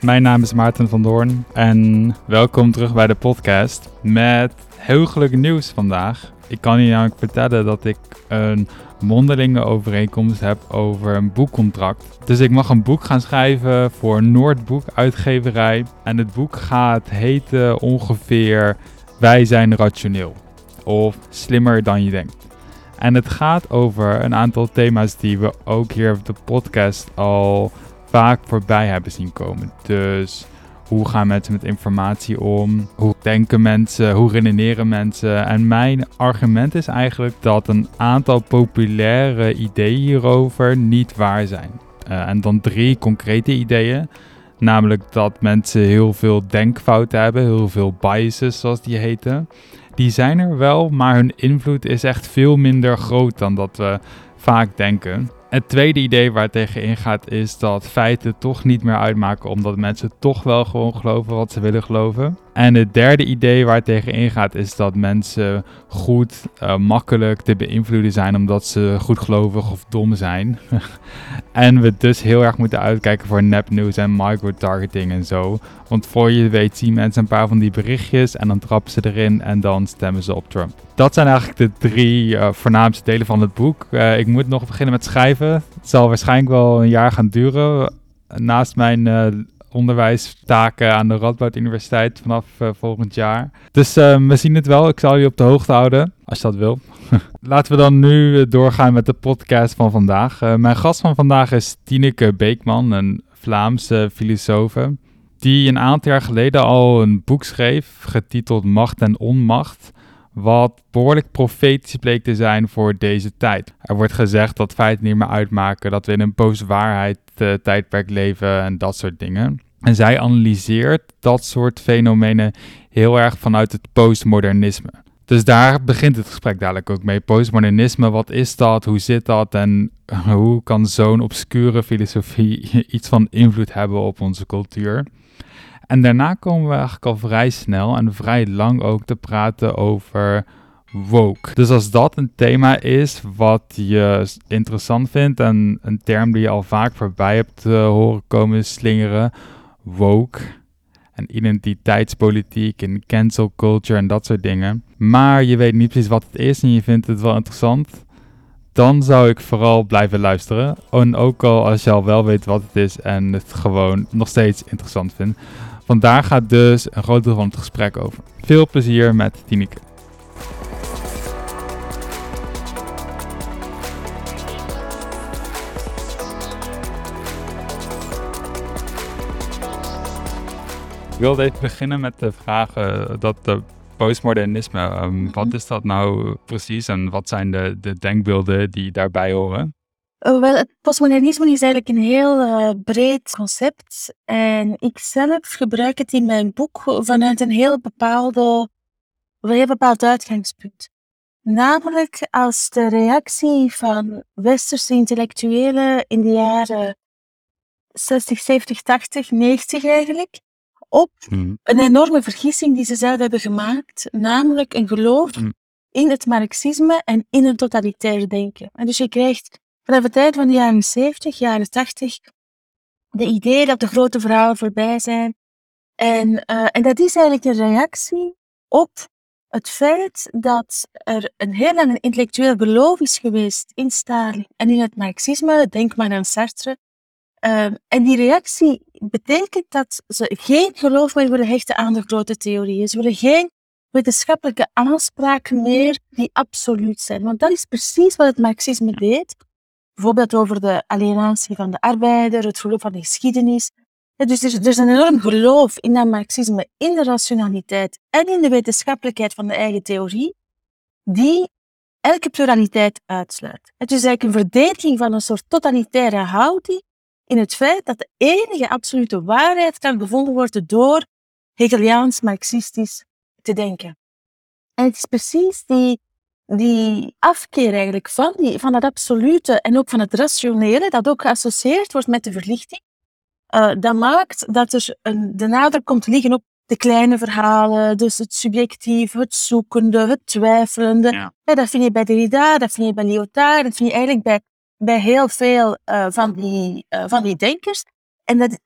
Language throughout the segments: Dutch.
mijn naam is Maarten van Doorn en welkom terug bij de podcast met heel gelukkig nieuws vandaag. Ik kan je namelijk vertellen dat ik een mondelinge overeenkomst heb over een boekcontract. Dus ik mag een boek gaan schrijven voor Noordboek uitgeverij en het boek gaat heten ongeveer Wij zijn rationeel of slimmer dan je denkt. En het gaat over een aantal thema's die we ook hier op de podcast al vaak voorbij hebben zien komen. Dus hoe gaan mensen met informatie om? Hoe denken mensen? Hoe redeneren mensen? En mijn argument is eigenlijk dat een aantal populaire ideeën hierover niet waar zijn. Uh, en dan drie concrete ideeën. Namelijk dat mensen heel veel denkfouten hebben, heel veel biases zoals die heten. Die zijn er wel, maar hun invloed is echt veel minder groot dan dat we vaak denken. Het tweede idee waar het tegen ingaat is dat feiten toch niet meer uitmaken, omdat mensen toch wel gewoon geloven wat ze willen geloven. En het derde idee waar het tegen ingaat is dat mensen goed, uh, makkelijk te beïnvloeden zijn omdat ze goed gelovig of dom zijn. en we dus heel erg moeten uitkijken voor nepnieuws en microtargeting en zo. Want voor je weet zien mensen een paar van die berichtjes en dan trappen ze erin en dan stemmen ze op Trump. Dat zijn eigenlijk de drie uh, voornaamste delen van het boek. Uh, ik moet nog beginnen met schrijven. Het zal waarschijnlijk wel een jaar gaan duren. Naast mijn onderwijstaken aan de Radboud Universiteit vanaf uh, volgend jaar. Dus uh, we zien het wel. Ik zal je op de hoogte houden, als je dat wil. Laten we dan nu doorgaan met de podcast van vandaag. Mijn gast van vandaag is Tineke Beekman, een Vlaamse filosoof. Die een aantal jaar geleden al een boek schreef, getiteld Macht en Onmacht wat behoorlijk profetisch bleek te zijn voor deze tijd. Er wordt gezegd dat feiten niet meer uitmaken, dat we in een postwaarheid tijdperk leven en dat soort dingen. En zij analyseert dat soort fenomenen heel erg vanuit het postmodernisme. Dus daar begint het gesprek dadelijk ook mee. Postmodernisme, wat is dat? Hoe zit dat? En hoe kan zo'n obscure filosofie iets van invloed hebben op onze cultuur? En daarna komen we eigenlijk al vrij snel en vrij lang ook te praten over woke. Dus als dat een thema is wat je interessant vindt en een term die je al vaak voorbij hebt uh, horen komen slingeren, woke en identiteitspolitiek en cancel culture en dat soort dingen, maar je weet niet precies wat het is en je vindt het wel interessant, dan zou ik vooral blijven luisteren. En ook al als je al wel weet wat het is en het gewoon nog steeds interessant vindt. Vandaar gaat dus een groot deel van het gesprek over. Veel plezier met Tineke. Ik wilde even beginnen met de vraag dat de postmodernisme, um, wat is dat nou precies en wat zijn de, de denkbeelden die daarbij horen? Oh, wel, het postmodernisme is eigenlijk een heel uh, breed concept. En ik zelf gebruik het in mijn boek vanuit een heel, bepaalde, een heel bepaald uitgangspunt. Namelijk als de reactie van westerse intellectuelen in de jaren 60, 70, 80, 90 eigenlijk, op mm. een enorme vergissing die ze zelf hebben gemaakt, namelijk een geloof mm. in het marxisme en in een totalitair denken. En dus je krijgt vanaf de tijd van de jaren 70, jaren 80, de idee dat de grote verhalen voorbij zijn. En, uh, en dat is eigenlijk een reactie op het feit dat er een heel lang een intellectueel geloof is geweest in Stalin en in het marxisme, denk maar aan Sartre. Uh, en die reactie betekent dat ze geen geloof meer willen hechten aan de grote theorieën. Ze willen geen wetenschappelijke aanspraken meer die absoluut zijn. Want dat is precies wat het marxisme deed bijvoorbeeld over de alienatie van de arbeider, het geloof van de geschiedenis. dus er, er is een enorm geloof in dat marxisme, in de rationaliteit en in de wetenschappelijkheid van de eigen theorie, die elke pluraliteit uitsluit. Het is eigenlijk een verdediging van een soort totalitaire houding in het feit dat de enige absolute waarheid kan bevonden worden door Hegeliaans-Marxistisch te denken. En het is precies die die afkeer eigenlijk van, die, van het absolute en ook van het rationele, dat ook geassocieerd wordt met de verlichting, uh, dat maakt dat er een, de nadruk komt te liggen op de kleine verhalen, dus het subjectieve, het zoekende, het twijfelende. Ja. Ja, dat vind je bij Derrida, dat vind je bij Lyotard, dat vind je eigenlijk bij, bij heel veel uh, van, die, uh, van die denkers. En dat,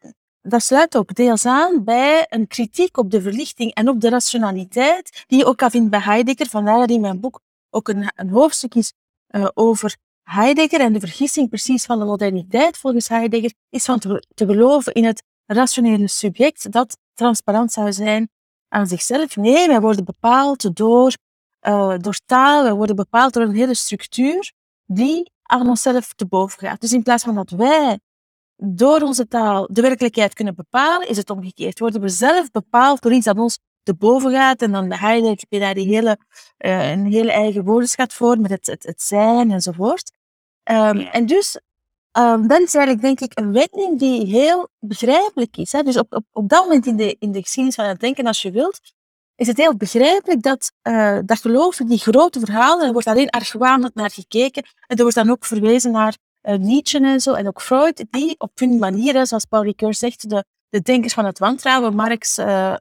dat sluit ook deels aan bij een kritiek op de verlichting en op de rationaliteit, die je ook al vindt bij Heidegger. Vandaar dat in mijn boek ook een, een hoofdstuk is uh, over Heidegger en de vergissing precies van de moderniteit volgens Heidegger is van te, te geloven in het rationele subject dat transparant zou zijn aan zichzelf. Nee, wij worden bepaald door, uh, door taal, wij worden bepaald door een hele structuur die aan onszelf te boven gaat. Dus in plaats van dat wij door onze taal de werkelijkheid kunnen bepalen, is het omgekeerd. Worden we zelf bepaald door iets dat ons te boven gaat. En dan bij Heidegger heb je daar die hele, uh, een hele eigen woordenschat voor, met het, het, het zijn enzovoort. Um, en dus, um, dat is eigenlijk denk ik een wending die heel begrijpelijk is. Hè? Dus op, op, op dat moment in de, in de geschiedenis van het denken, als je wilt, is het heel begrijpelijk dat uh, dat die grote verhalen, er wordt alleen argwanend naar gekeken. En er wordt dan ook verwezen naar uh, Nietzsche en zo, en ook Freud, die op hun manier, zoals Paul Ricoeur zegt, de, de denkers van het wantrouwen, Marx, uh,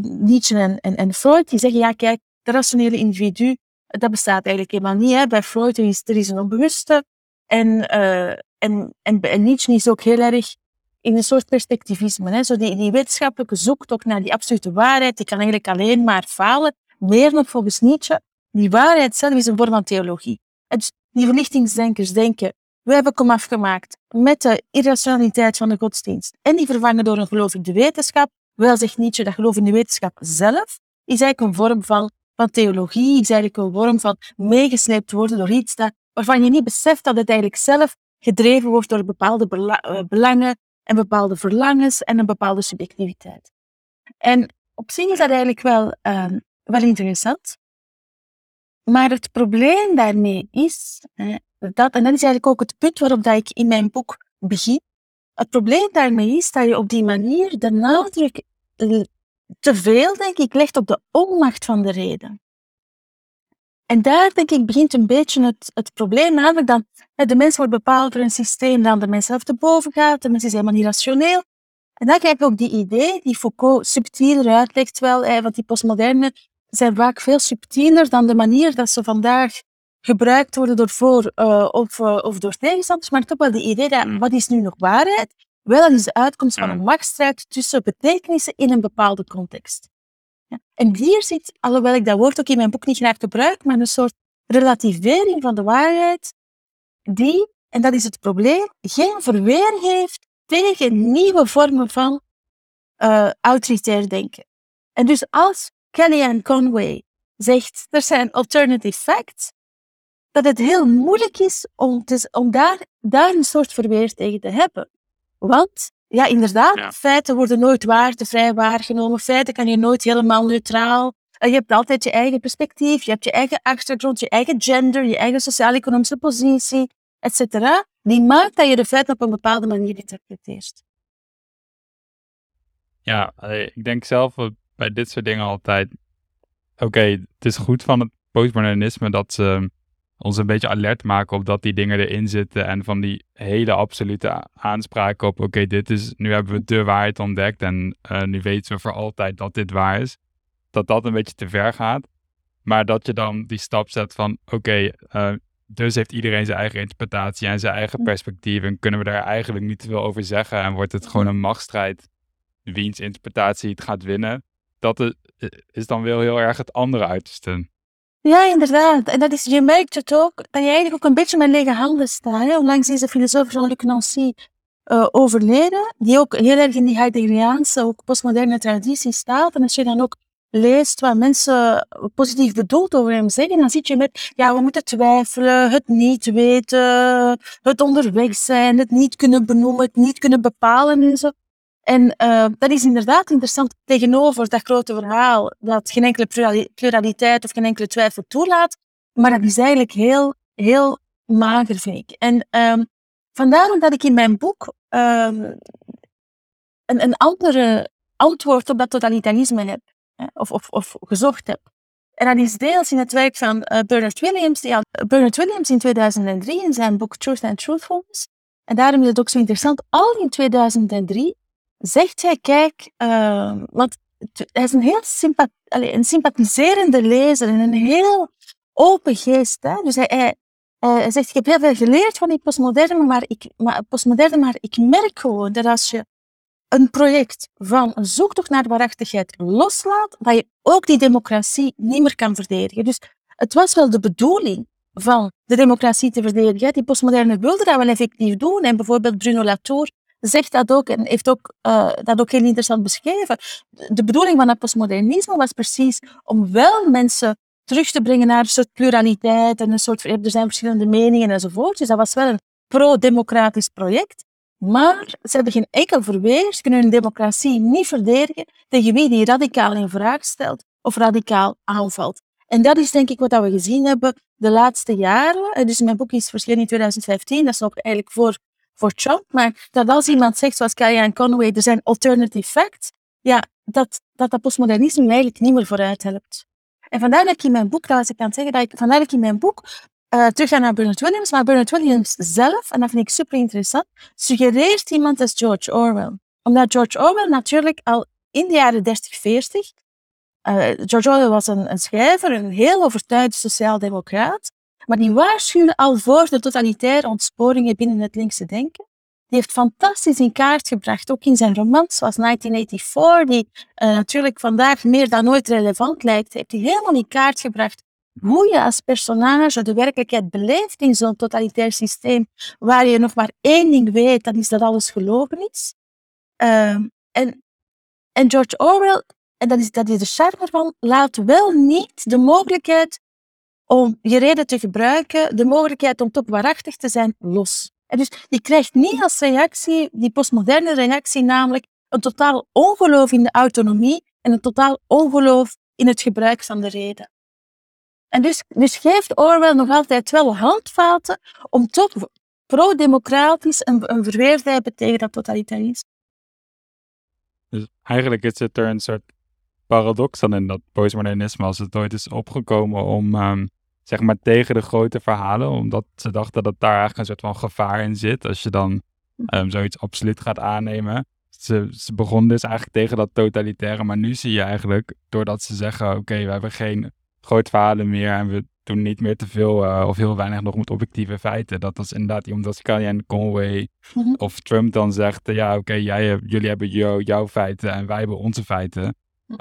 Nietzsche en, en, en, Freud, die zeggen, ja kijk, de rationele individu, dat bestaat eigenlijk helemaal niet. Hè. Bij Freud er is er is een onbewuste. En, en, en, en Nietzsche is ook heel erg in een soort perspectivisme. Hè. Zo die, die wetenschappelijke zoektocht naar die absolute waarheid, die kan eigenlijk alleen maar falen. Meer nog volgens Nietzsche, die waarheid zelf is een vorm van theologie. dus die verlichtingsdenkers denken, we hebben komaf gemaakt met de irrationaliteit van de godsdienst en die vervangen door een geloof in de wetenschap. Wel zegt Nietzsche dat geloof in de wetenschap zelf is eigenlijk een vorm van, van theologie, is eigenlijk een vorm van meegesleept worden door iets dat, waarvan je niet beseft dat het eigenlijk zelf gedreven wordt door bepaalde eh, belangen en bepaalde verlangens en een bepaalde subjectiviteit. En op zich is dat eigenlijk wel, uh, wel interessant. Maar het probleem daarmee is, dat, en dat is eigenlijk ook het punt waarop dat ik in mijn boek begin. Het probleem daarmee is dat je op die manier de nadruk te veel, denk ik, legt op de onmacht van de reden. En daar, denk ik, begint een beetje het, het probleem, namelijk dat de mens wordt bepaald door een systeem dat de mens zelf te boven gaat, de mens is helemaal niet rationeel. En dan krijg je ook die idee, die Foucault subtieler uitlegt wel, want die postmoderne zijn vaak veel subtieler dan de manier dat ze vandaag gebruikt worden door voor- uh, of, uh, of door tegenstanders, maar toch wel de idee dat mm. wat is nu nog waarheid? Wel, dat is de uitkomst van een machtsstrijd tussen betekenissen in een bepaalde context. En hier zit, alhoewel ik dat woord ook in mijn boek niet graag gebruik, maar een soort relativering van de waarheid, die, en dat is het probleem, geen verweer heeft tegen nieuwe vormen van uh, autoritair denken. En dus als Kellyanne Conway zegt, er zijn alternative facts, dat het heel moeilijk is om, te, om daar, daar een soort verweer tegen te hebben. Want, ja, inderdaad, feiten worden nooit waardevrij waargenomen. Feiten kan je nooit helemaal neutraal. Je hebt altijd je eigen perspectief, je hebt je eigen achtergrond, je eigen gender, je eigen sociaal-economische positie, etc. Die maakt dat je de feiten op een bepaalde manier interpreteert. Ja, ik denk zelf bij dit soort dingen altijd. Oké, het is goed van het postmodernisme dat ze ons een beetje alert maken op dat die dingen erin zitten en van die hele absolute aanspraken op oké, dit is, nu hebben we de waarheid ontdekt en uh, nu weten we voor altijd dat dit waar is. Dat dat een beetje te ver gaat. Maar dat je dan die stap zet van oké, uh, dus heeft iedereen zijn eigen interpretatie en zijn eigen perspectief en kunnen we daar eigenlijk niet te veel over zeggen en wordt het gewoon een machtsstrijd wiens interpretatie het gaat winnen dat is dan wel heel erg het andere uiterste. Ja, inderdaad. En dat is, je merkt het ook, dat je eigenlijk ook een beetje met lege handen staat. Hè? Onlangs is de filosoof Jean-Luc Nancy uh, overleden, die ook heel erg in die Heideggeriaanse, ook postmoderne traditie staat. En als je dan ook leest wat mensen positief bedoeld over hem zeggen, dan zit je met, ja, we moeten twijfelen, het niet weten, het onderweg zijn, het niet kunnen benoemen, het niet kunnen bepalen en zo. En uh, dat is inderdaad interessant tegenover dat grote verhaal dat geen enkele pluraliteit of geen enkele twijfel toelaat. Maar dat is eigenlijk heel, heel mager, vind ik. En um, vandaar dat ik in mijn boek um, een, een andere antwoord op dat totalitarisme heb. Hè, of, of, of gezocht heb. En dat is deels in het werk van uh, Bernard Williams. Die, Bernard Williams in 2003 in zijn boek Truth and Truthfulness. En daarom is het ook zo interessant. Al in 2003 zegt hij, kijk, uh, want hij is een heel sympath een sympathiserende lezer en een heel open geest. Hè? Dus hij, zegt, ik heb heel veel geleerd van die postmoderne, maar ik, maar, postmoderne, maar ik merk gewoon dat als je een project van een zoektocht naar waarachtigheid loslaat, dat je ook die democratie niet meer kan verdedigen. Dus het was wel de bedoeling van de democratie te verdedigen. Die postmoderne wilde dat wel effectief doen. En bijvoorbeeld Bruno Latour zegt dat ook en heeft ook, uh, dat ook heel interessant beschreven. De bedoeling van het postmodernisme was precies om wel mensen terug te brengen naar een soort pluraliteit en een soort, er zijn verschillende meningen enzovoort. Dus dat was wel een pro-democratisch project. Maar ze hebben geen enkel verweer. Ze kunnen hun democratie niet verdedigen tegen wie die radicaal in vraag stelt of radicaal aanvalt. En dat is denk ik wat we gezien hebben de laatste jaren. Dus mijn boek is verschenen in 2015, dat is ook eigenlijk voor, Maar dat als iemand zegt, zoals Kellyanne Conway, er zijn alternative facts, ja, dat dat, dat postmodernisme eigenlijk niet meer vooruit helpt. En vandaar dat ik in mijn boek, dat ik zeggen, dat ik, vandaar dat ik in mijn boek uh, terug ga naar Bernard Williams, maar Bernard Williams zelf, en dat vind ik super interessant, suggereert iemand als George Orwell. Omdat George Orwell natuurlijk al in de jaren 30, 40 uh, George Orwell was een, een schrijver, een heel overtuigd sociaal-democraat, maar die waarschuwde al voor de totalitaire ontsporingen binnen het linkse denken. Die heeft fantastisch in kaart gebracht, ook in zijn romans zoals 1984, die uh, natuurlijk vandaag meer dan ooit relevant lijkt, heeft hij helemaal in kaart gebracht hoe je als personage de werkelijkheid beleeft in zo'n totalitair systeem, waar je nog maar één ding weet, dat is dat alles gelogen is. Uh, en, en George Orwell en dat is, dat is de charme van, laat wel niet de mogelijkheid om je reden te gebruiken, de mogelijkheid om toch waarachtig te zijn, los. En dus je krijgt niet als reactie, die postmoderne reactie, namelijk een totaal ongeloof in de autonomie en een totaal ongeloof in het gebruik van de reden. En dus, dus geeft Orwell nog altijd wel handvaten om toch pro-democratisch een, verweer te hebben tegen dat totalitarisme. Dus eigenlijk het er een soort paradox dan in dat postmodernisme als het ooit is opgekomen om um, zeg maar tegen de grote verhalen, omdat ze dachten dat daar eigenlijk een soort van gevaar in zit als je dan um, zoiets absoluut gaat aannemen. Ze, ze begon dus eigenlijk tegen dat totalitaire, maar nu zie je eigenlijk, doordat ze zeggen, oké, we hebben geen grote verhalen meer en we doen niet meer te veel uh, of heel weinig nog met objectieve feiten. Dat is inderdaad iemand als Kellyanne Conway mm of Trump dan zegt, ja oké, jij jullie hebben jou, jouw feiten en wij hebben onze feiten.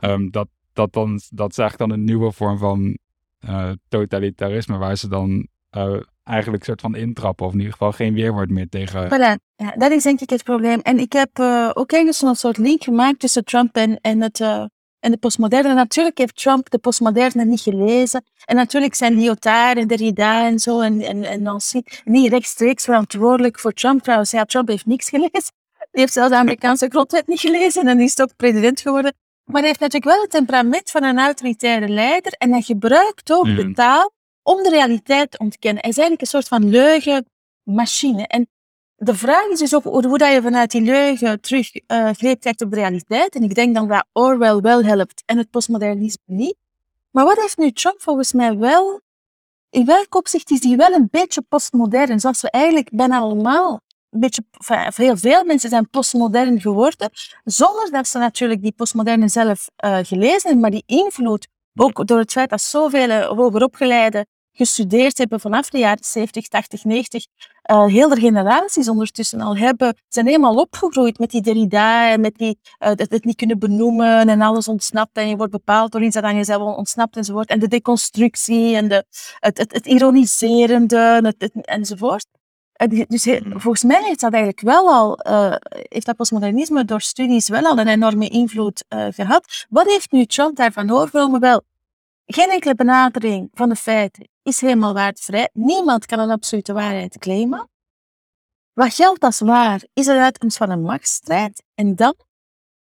Um, dat, dat, dan, dat is eigenlijk dan een nieuwe vorm van uh, totalitarisme, waar ze dan uh, eigenlijk soort van intrappen, of in ieder geval geen weerwoord meer tegen. Ja, dat is denk ik het probleem. En ik heb uh, ook ergens een soort link gemaakt tussen Trump en, en, het, en de postmoderne. Natuurlijk heeft Trump de postmoderne niet gelezen. En natuurlijk zijn Lyotard en Derrida en zo en, en, en Nancy niet rechtstreeks verantwoordelijk voor Trump. Trouwens, ja, Trump heeft niks gelezen. Die heeft zelfs de Amerikaanse grondwet niet gelezen en is ook president geworden. Maar hij heeft natuurlijk wel het temperament van een autoritaire leider en hij gebruikt ook de taal om de realiteit te ontkennen. Hij is eigenlijk een soort van leugenmachine. En de vraag is dus ook hoe, dat je vanuit die leugen terug uh, greep krijgt op de realiteit. En ik denk dan dat Orwell wel helpt en het postmodernisme niet. Maar wat heeft nu Trump volgens mij wel? In welk opzicht is hij wel een beetje postmodern, zoals we eigenlijk bijna allemaal een beetje, veel mensen zijn postmodern geworden, zonder dat ze natuurlijk die postmoderne zelf uh, gelezen hebben, maar die invloed, ook door het feit dat zoveel uh, hogeropgeleiden gestudeerd hebben vanaf de jaren 70, 80, 90, uh, heel de generaties ondertussen al hebben, zijn helemaal opgegroeid met die Derrida en met die, uh, het, het, niet kunnen benoemen en alles ontsnapt en je wordt bepaald door iets dat aan jezelf ontsnapt enzovoort. En de deconstructie en de, het, het, het ironiserende het, enzovoort. Eh, dus hmm. volgens mij heeft dat eigenlijk wel al, uh, heeft dat postmodernisme door studies wel al een enorme invloed uh, gehad. Wat heeft nu Trump daarvan overgenomen? Wel, geen enkele benadering van de feiten is helemaal waardvrij. Niemand kan een absolute waarheid claimen. Wat geldt als waar, is de uitkomst van een machtsstrijd. En dan,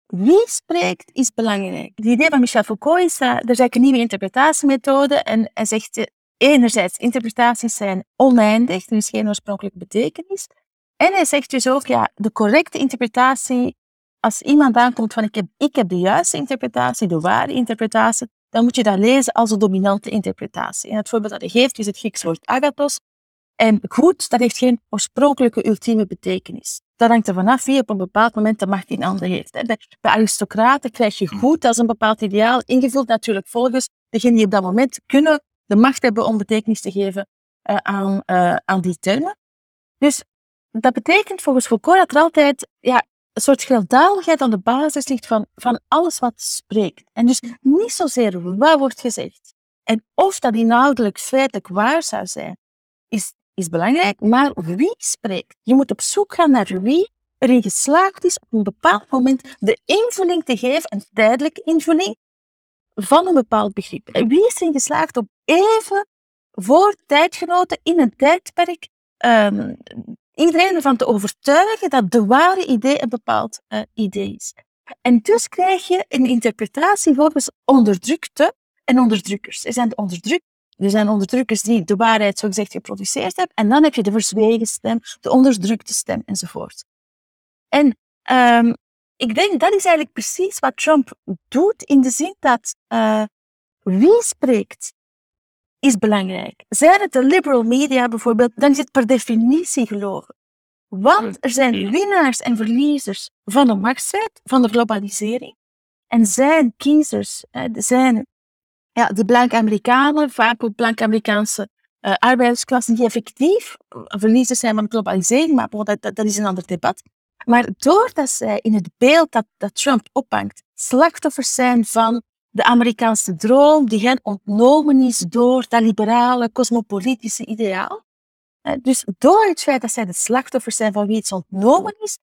wie spreekt, is belangrijk. Het idee van Michel Foucault is dat er een nieuwe interpretatiemethode en hij zegt enerzijds, interpretaties zijn oneindig, er is geen oorspronkelijke betekenis. En hij zegt dus ook, ja, de correcte interpretatie, als iemand aankomt van ik heb, ik heb de juiste interpretatie, de ware interpretatie, dan moet je dat lezen als de dominante interpretatie. En het voorbeeld dat hij geeft is het Grieks woord agathos. En goed, dat heeft geen oorspronkelijke ultieme betekenis. Dat hangt er vanaf wie op een bepaald moment de macht in handen heeft. Bij aristocraten krijg je goed als een bepaald ideaal, ingevuld natuurlijk volgens degene die op dat moment kunnen de macht hebben om betekenis te geven uh, aan, uh, aan die termen. Dus dat betekent volgens Foucault dat er altijd ja, soort gewelddadigheid aan de basis ligt van, van alles wat spreekt. En dus niet zozeer wat wordt gezegd en of dat inhoudelijk feitelijk waar zou zijn, is, is belangrijk, maar wie spreekt. Je moet op zoek gaan naar wie erin geslaagd is op een bepaald moment de invulling te geven, een tijdelijke invulling, van een bepaald begrip. Wie is erin geslaagd om even voor tijdgenoten in een tijdperk um, iedereen ervan te overtuigen dat de ware idee een bepaald uh, idee is. En dus krijg je een interpretatie volgens onderdrukte en onderdrukkers. Er zijn, de onderdruk er zijn onderdrukkers die de waarheid zogezegd geproduceerd hebben. En dan heb je de verzwegen stem, de onderdrukte stem enzovoort. En um, ik denk dat is eigenlijk precies wat Trump doet in de zin dat uh, wie spreekt is belangrijk. Zijn het de liberal media bijvoorbeeld, dan is het per definitie gelogen. Want er zijn winnaars en verliezers van de machtsstrijd, van de globalisering. En zijn kiezers, zijn ja, de blanke Amerikanen, vaak ook blanke Amerikaanse uh, arbeidersklassen, die effectief verliezers zijn van de globalisering, maar dat, dat, dat is een ander debat. Maar doordat zij in het beeld dat, dat Trump ophangt, slachtoffers zijn van de Amerikaanse droom die hen ontnomen is door dat liberale, cosmopolitische ideaal. Dus door het feit dat zij de slachtoffers zijn van wie iets ontnomen is,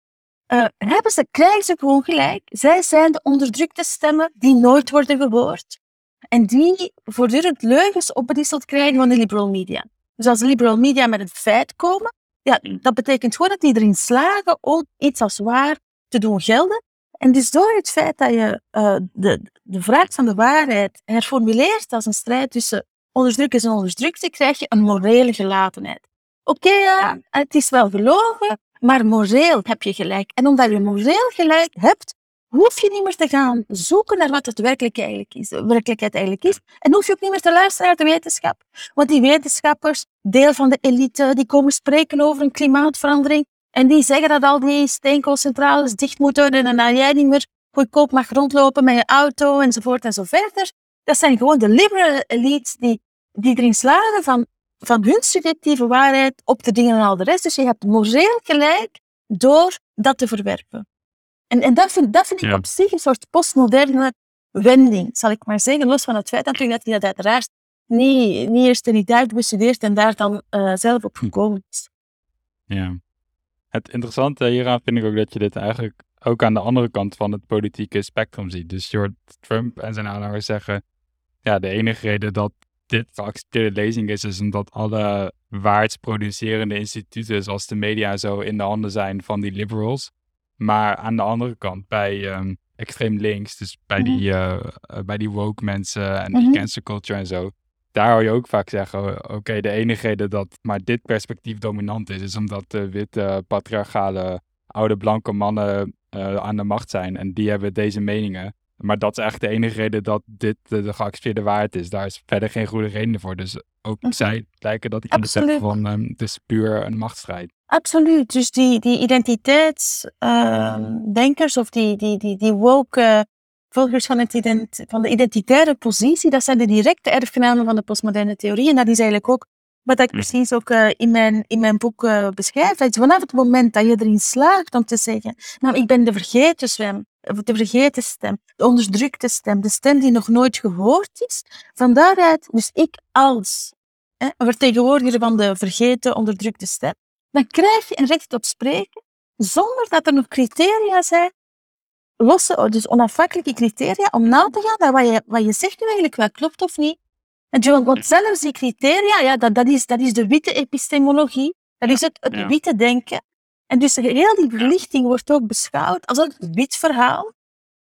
uh, hebben ze, krijgen ze gewoon gelijk. Zij zijn de onderdrukte stemmen die nooit worden gehoord. En die voortdurend leugens opbrisseld krijgen van de liberal media. Dus als de liberal media met het feit komen, ja, dat betekent gewoon dat die erin slagen om iets als waar te doen gelden. En dus door het feit dat je uh, de, de vraag van de waarheid herformuleert als een strijd tussen onderdrukkers en onderdrukte, krijg je een morele gelatenheid. Oké, okay, ja, het is wel gelogen, maar moreel heb je gelijk. En omdat je moreel gelijk hebt, hoef je niet meer te gaan zoeken naar wat het werkelijk eigenlijk is, werkelijkheid eigenlijk is. En hoef je ook niet meer te luisteren naar de wetenschap. Want die wetenschappers, deel van de elite, die komen spreken over een klimaatverandering. En die zeggen dat al die steenkoolcentrales dicht moeten en dat jij niet meer goedkoop mag rondlopen met je auto enzovoort en zo verder. Dat zijn gewoon de liberale elites die, die erin slagen van, van hun subjectieve waarheid op te dingen en al de rest. Dus je hebt moreel gelijk door dat te verwerpen. En, en dat vind, dat vind ik op zich een soort postmoderne wending, zal ik maar zeggen. Los van het feit natuurlijk dat hij dat uiteraard niet, niet eerst in Duits bestudeerd en daar dan uh, zelf op gekomen is. Ja. Het interessante hieraan vind ik ook dat je dit eigenlijk ook aan de andere kant van het politieke spectrum ziet. Dus je hoort Trump en zijn aanhangers zeggen, ja, de enige reden dat dit geaccepteerde lezing is, is omdat alle waardsproducerende instituten, zoals de media, zo in de handen zijn van die liberals. Maar aan de andere kant, bij um, extreem links, dus bij, mhm. die, uh, bij die woke mensen en mm cancer culture en zo, daar hoor je ook vaak zeggen, oké, de enige reden dat maar dit perspectief dominant is, is omdat de witte, patriarchale, oude, blanke mannen uh, aan de macht zijn en die hebben deze meningen. Maar dat is echt de enige reden dat dit de, de geaccepteerde waarheid is. Daar is verder geen goede reden voor. Dus ook mhm. zij lijken dat die beseffen van um, het is puur een machtsstrijd. Absoluut. Dus die, die identiteitsdenkers uh, of die, die, die, die woke volgers van, het ident van de identitaire positie, dat zijn de directe erfgenamen van de postmoderne theorie. En dat is eigenlijk ook wat ik precies ook uh, in, mijn, in mijn boek uh, beschrijf. Dat vanaf het moment dat je erin slaagt om te zeggen, nou, ik ben de vergeten zwem, de vergeten stem, de onderdrukte stem, de stem die nog nooit gehoord is, van daaruit, dus ik als hè, vertegenwoordiger van de vergeten, onderdrukte stem, dan krijg je een recht op spreken zonder dat er nog criteria zijn, losse, dus onafhankelijke criteria, om na te gaan naar wat je, wat je zegt nu eigenlijk wel klopt of niet. En want zelfs die criteria, ja, dat, dat, is, dat is de witte epistemologie, dat is het, het witte denken. En dus heel die verlichting wordt ook beschouwd als een wit verhaal.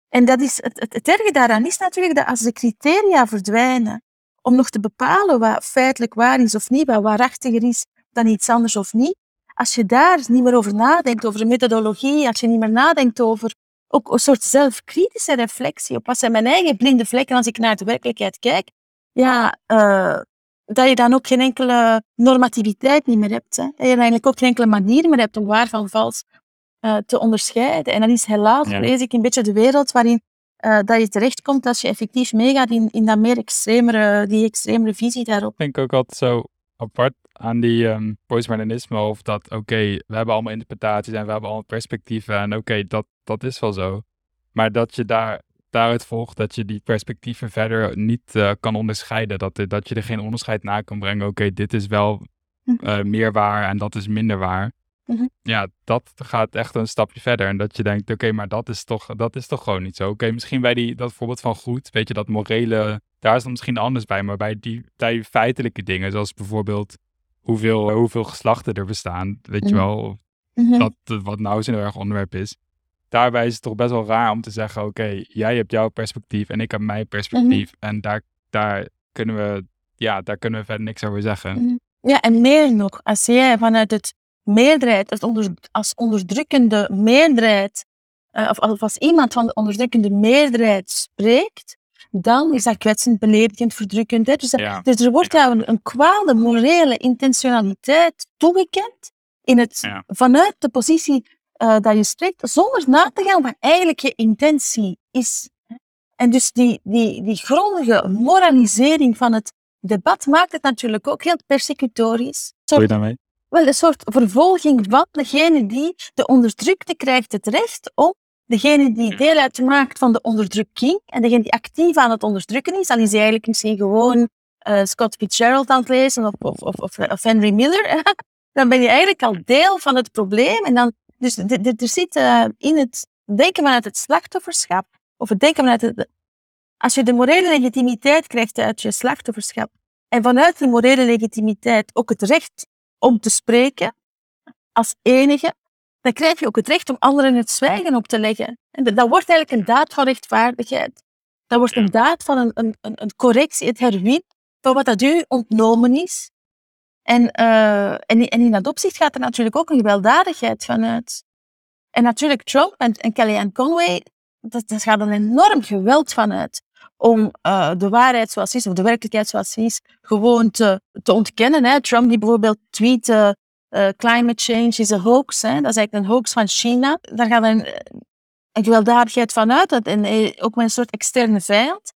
En dat is, het, het, het erge daaraan is natuurlijk dat als de criteria verdwijnen, om nog te bepalen wat feitelijk waar is of niet, wat waarachtiger is dan iets anders of niet, als je daar niet meer over nadenkt, over de methodologie, als je niet meer nadenkt over ook een soort zelfkritische reflectie op wat zijn mijn eigen blinde vlekken als ik naar de werkelijkheid kijk, ja, uh, dat je dan ook geen enkele normativiteit niet meer hebt. Hè. Dat je eigenlijk ook geen enkele manier meer hebt om waar van vals uh, te onderscheiden. En dat is helaas, ja. lees ik, een beetje de wereld waarin uh, dat je terechtkomt als je effectief meegaat in, in dat meer extremere, die extremere visie daarop. Ik denk ook altijd zo apart aan die um, postmodernisme of dat, oké, we hebben allemaal interpretaties en we hebben allemaal perspectieven en oké, dat, dat is wel zo. Maar dat je daar, daaruit volgt dat je die perspectieven verder niet uh, kan onderscheiden. Dat, dat je er geen onderscheid na kan brengen. Oké, dit is wel uh, meer waar en dat is minder waar. Mm-hmm. Ja, dat gaat echt een stapje verder. En dat je denkt, oké, maar dat is, toch, dat is toch gewoon niet zo. Oké, misschien bij die, dat voorbeeld van goed, weet je, dat morele, daar is dan misschien anders bij. Maar bij die, bij feitelijke dingen, zoals bijvoorbeeld hoeveel, hoeveel geslachten er bestaan, weet je mm-hmm. wel, mm-hmm. dat, wat nou zo'n erg onderwerp is. Daarbij is het toch best wel raar om te zeggen, oké, jij hebt jouw perspectief en ik heb mijn perspectief. En daar, daar kunnen we, ja, daar kunnen we verder niks over zeggen. Ja, en meer nog, als jij vanuit het meerderheid, als, onder, als onderdrukkende meerderheid, uh, of als iemand van de onderdrukkende meerderheid spreekt, dan is dat kwetsend, beledigend, verdrukkend. Hè? Dus, dus, er wordt jou een, een kwade morele intentionaliteit toegekend in het, vanuit de positie uh, dat je spreekt, zonder na te gaan wat eigenlijk je intentie is. En dus die, die, die grondige moralisering van het debat maakt het natuurlijk ook heel persecutorisch. Wat je daarmee? Wel, een soort vervolging van degene die de onderdrukte krijgt het recht om degene die deel uitmaakt van de onderdrukking en degene die actief aan het onderdrukken is, dan is hij eigenlijk misschien gewoon uh, Scott Fitzgerald aan het lezen of, of, of, of Henry Miller, dan ben je eigenlijk al deel van het probleem. En dan, dus er zit uh, in het denken vanuit het slachtofferschap, of het denken vanuit het, als je de morele legitimiteit krijgt uit je slachtofferschap, en vanuit die morele legitimiteit ook het recht om te spreken als enige, dan krijg je ook het recht om anderen het zwijgen op te leggen. En dat wordt eigenlijk een daad van rechtvaardigheid. Dat wordt een daad van een, een, een correctie, het herwin van wat dat u ontnomen is. En, uh, en, en, in dat opzicht gaat er natuurlijk ook een gewelddadigheid vanuit. En natuurlijk Trump en, en Kellyanne Conway, dat, dat gaat een enorm geweld vanuit om uh, de waarheid zoals is, of de werkelijkheid zoals is, gewoon te, te ontkennen. Hè. Trump die bijvoorbeeld tweette, uh, climate change is a hoax. Hè. Dat is eigenlijk een hoax van China. Daar gaat een, een gewelddadigheid van uit, en eh, ook met een soort externe vijand.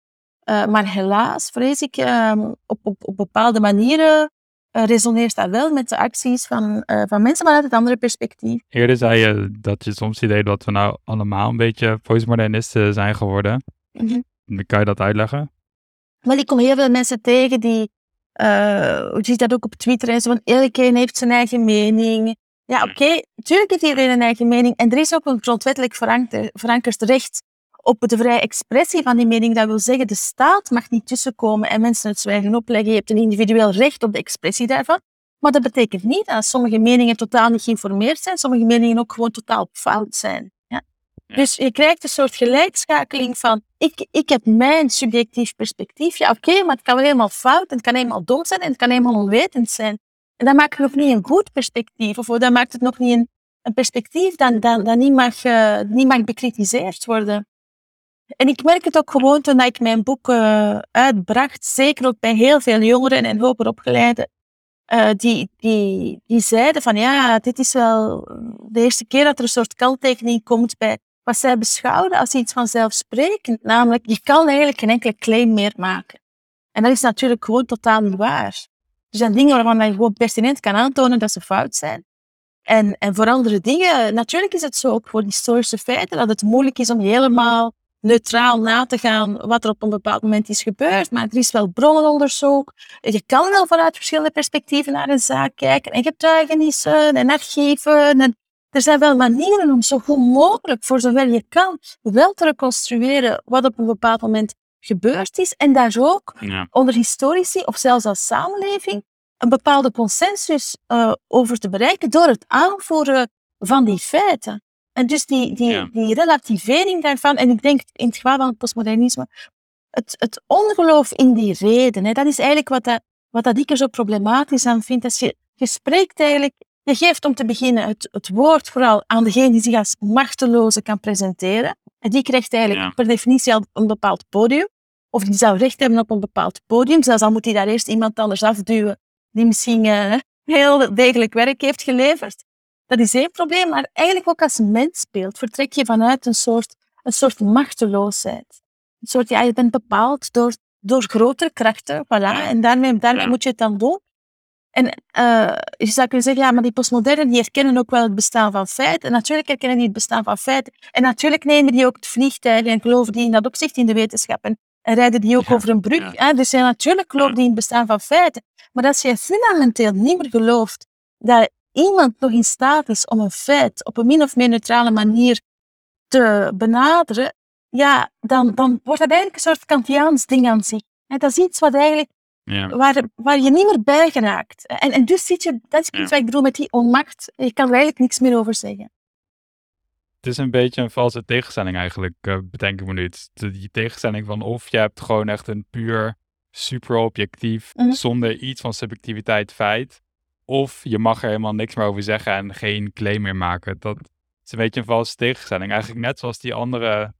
Uh, maar helaas, vrees ik, uh, op, op, op bepaalde manieren uh, resoneert dat wel met de acties van, van mensen vanuit het andere perspectief. Eerder zei je dat je soms idee dat we nou allemaal een beetje postmodernisten zijn geworden. Mm -hmm. Kan je dat uitleggen? Wel, ik kom heel veel mensen tegen die, uh, je ziet dat ook op Twitter, en zo van iedereen heeft zijn eigen mening. Ja, oké, okay, natuurlijk heeft iedereen een eigen mening. En er is ook een grondwettelijk verankerd recht op de vrije expressie van die mening. Dat wil zeggen, de staat mag niet tussenkomen en mensen het zwijgen opleggen. Je hebt een individueel recht op de expressie daarvan. Maar dat betekent niet dat sommige meningen totaal niet geïnformeerd zijn, sommige meningen ook gewoon totaal fout zijn. Dus je krijgt een soort gelijkschakeling van, ik, ik heb mijn subjectief perspectief. Ja, oké, maar het kan wel helemaal fout, en het kan helemaal dom zijn, en het kan helemaal onwetend zijn. En dat maakt het nog niet een goed perspectief, of dat maakt het nog niet een, een perspectief dat, dat, dat niet, mag, uh, niet mag bekritiseerd worden. En ik merk het ook gewoon toen ik mijn boek uh, uitbracht, zeker ook bij heel veel jongeren en hoger opgeleiden, uh, die, die, die zeiden van ja, dit is wel de eerste keer dat er een soort kanttekening komt bij wat zij beschouwden als iets vanzelfsprekend. Namelijk, je kan eigenlijk geen enkele claim meer maken. En dat is natuurlijk gewoon totaal niet waar. Er zijn dingen waarvan je gewoon pertinent kan aantonen dat ze fout zijn. En, en voor andere dingen, natuurlijk is het zo ook voor historische feiten dat het moeilijk is om helemaal neutraal na te gaan wat er op een bepaald moment is gebeurd. Maar er is wel bronnenonderzoek. Je kan wel vanuit verschillende perspectieven naar een zaak kijken. En getuigenissen en archieven. En er zijn wel manieren om zo goed mogelijk, voor zover je kan, wel te reconstrueren wat op een bepaald moment gebeurd is. En daar ook onder historici of zelfs als samenleving een bepaalde consensus uh, over te bereiken door het aanvoeren van die feiten. En dus die, die, die relativering daarvan, en ik denk in het geval van het postmodernisme, het, het ongeloof in die reden, hè, dat is eigenlijk wat, dat, wat dat ik er zo problematisch aan vind. Als je, je spreekt eigenlijk je geeft om te beginnen het, het woord vooral aan degene die zich als machteloze kan presenteren. En die krijgt eigenlijk per definitie al een bepaald podium. Of die zou recht hebben op een bepaald podium. Zelfs al moet hij daar eerst iemand anders afduwen die misschien uh, heel degelijk werk heeft geleverd. Dat is één probleem, maar eigenlijk ook als mens speelt, vertrek je vanuit een soort, een soort machteloosheid. Een soort, ja, je bent bepaald door, door grotere krachten, voilà, en daarmee, daarmee moet je het dan doen. En uh, je zou kunnen zeggen, ja, maar die postmodernen die herkennen ook wel het bestaan van feiten. En natuurlijk herkennen die het bestaan van feiten. En natuurlijk nemen die ook het vliegtuig en geloven die in dat opzicht in de wetenschap. En, rijden die ook over een brug. Ja. Hè? Dus ja, natuurlijk geloven die in het bestaan van feiten. Maar als je fundamenteel niet meer gelooft dat iemand nog in staat is om een feit op een min of meer neutrale manier te benaderen, ja, dan, dan wordt dat eigenlijk een soort Kantiaans ding aan zich. En dat is iets wat eigenlijk, ja. waar, waar je niet meer bij geraakt. En, en dus zit je, dat is iets wat ik bedoel met die onmacht. Je kan er eigenlijk niks meer over zeggen. Het is een beetje een valse tegenstelling eigenlijk, uh, bedenk ik me nu. Die tegenstelling van of je hebt gewoon echt een puur super objectief, mhm. zonder iets van subjectiviteit feit. Of je mag er helemaal niks meer over zeggen en geen claim meer maken. Dat is een beetje een valse tegenstelling. Eigenlijk net zoals die andere,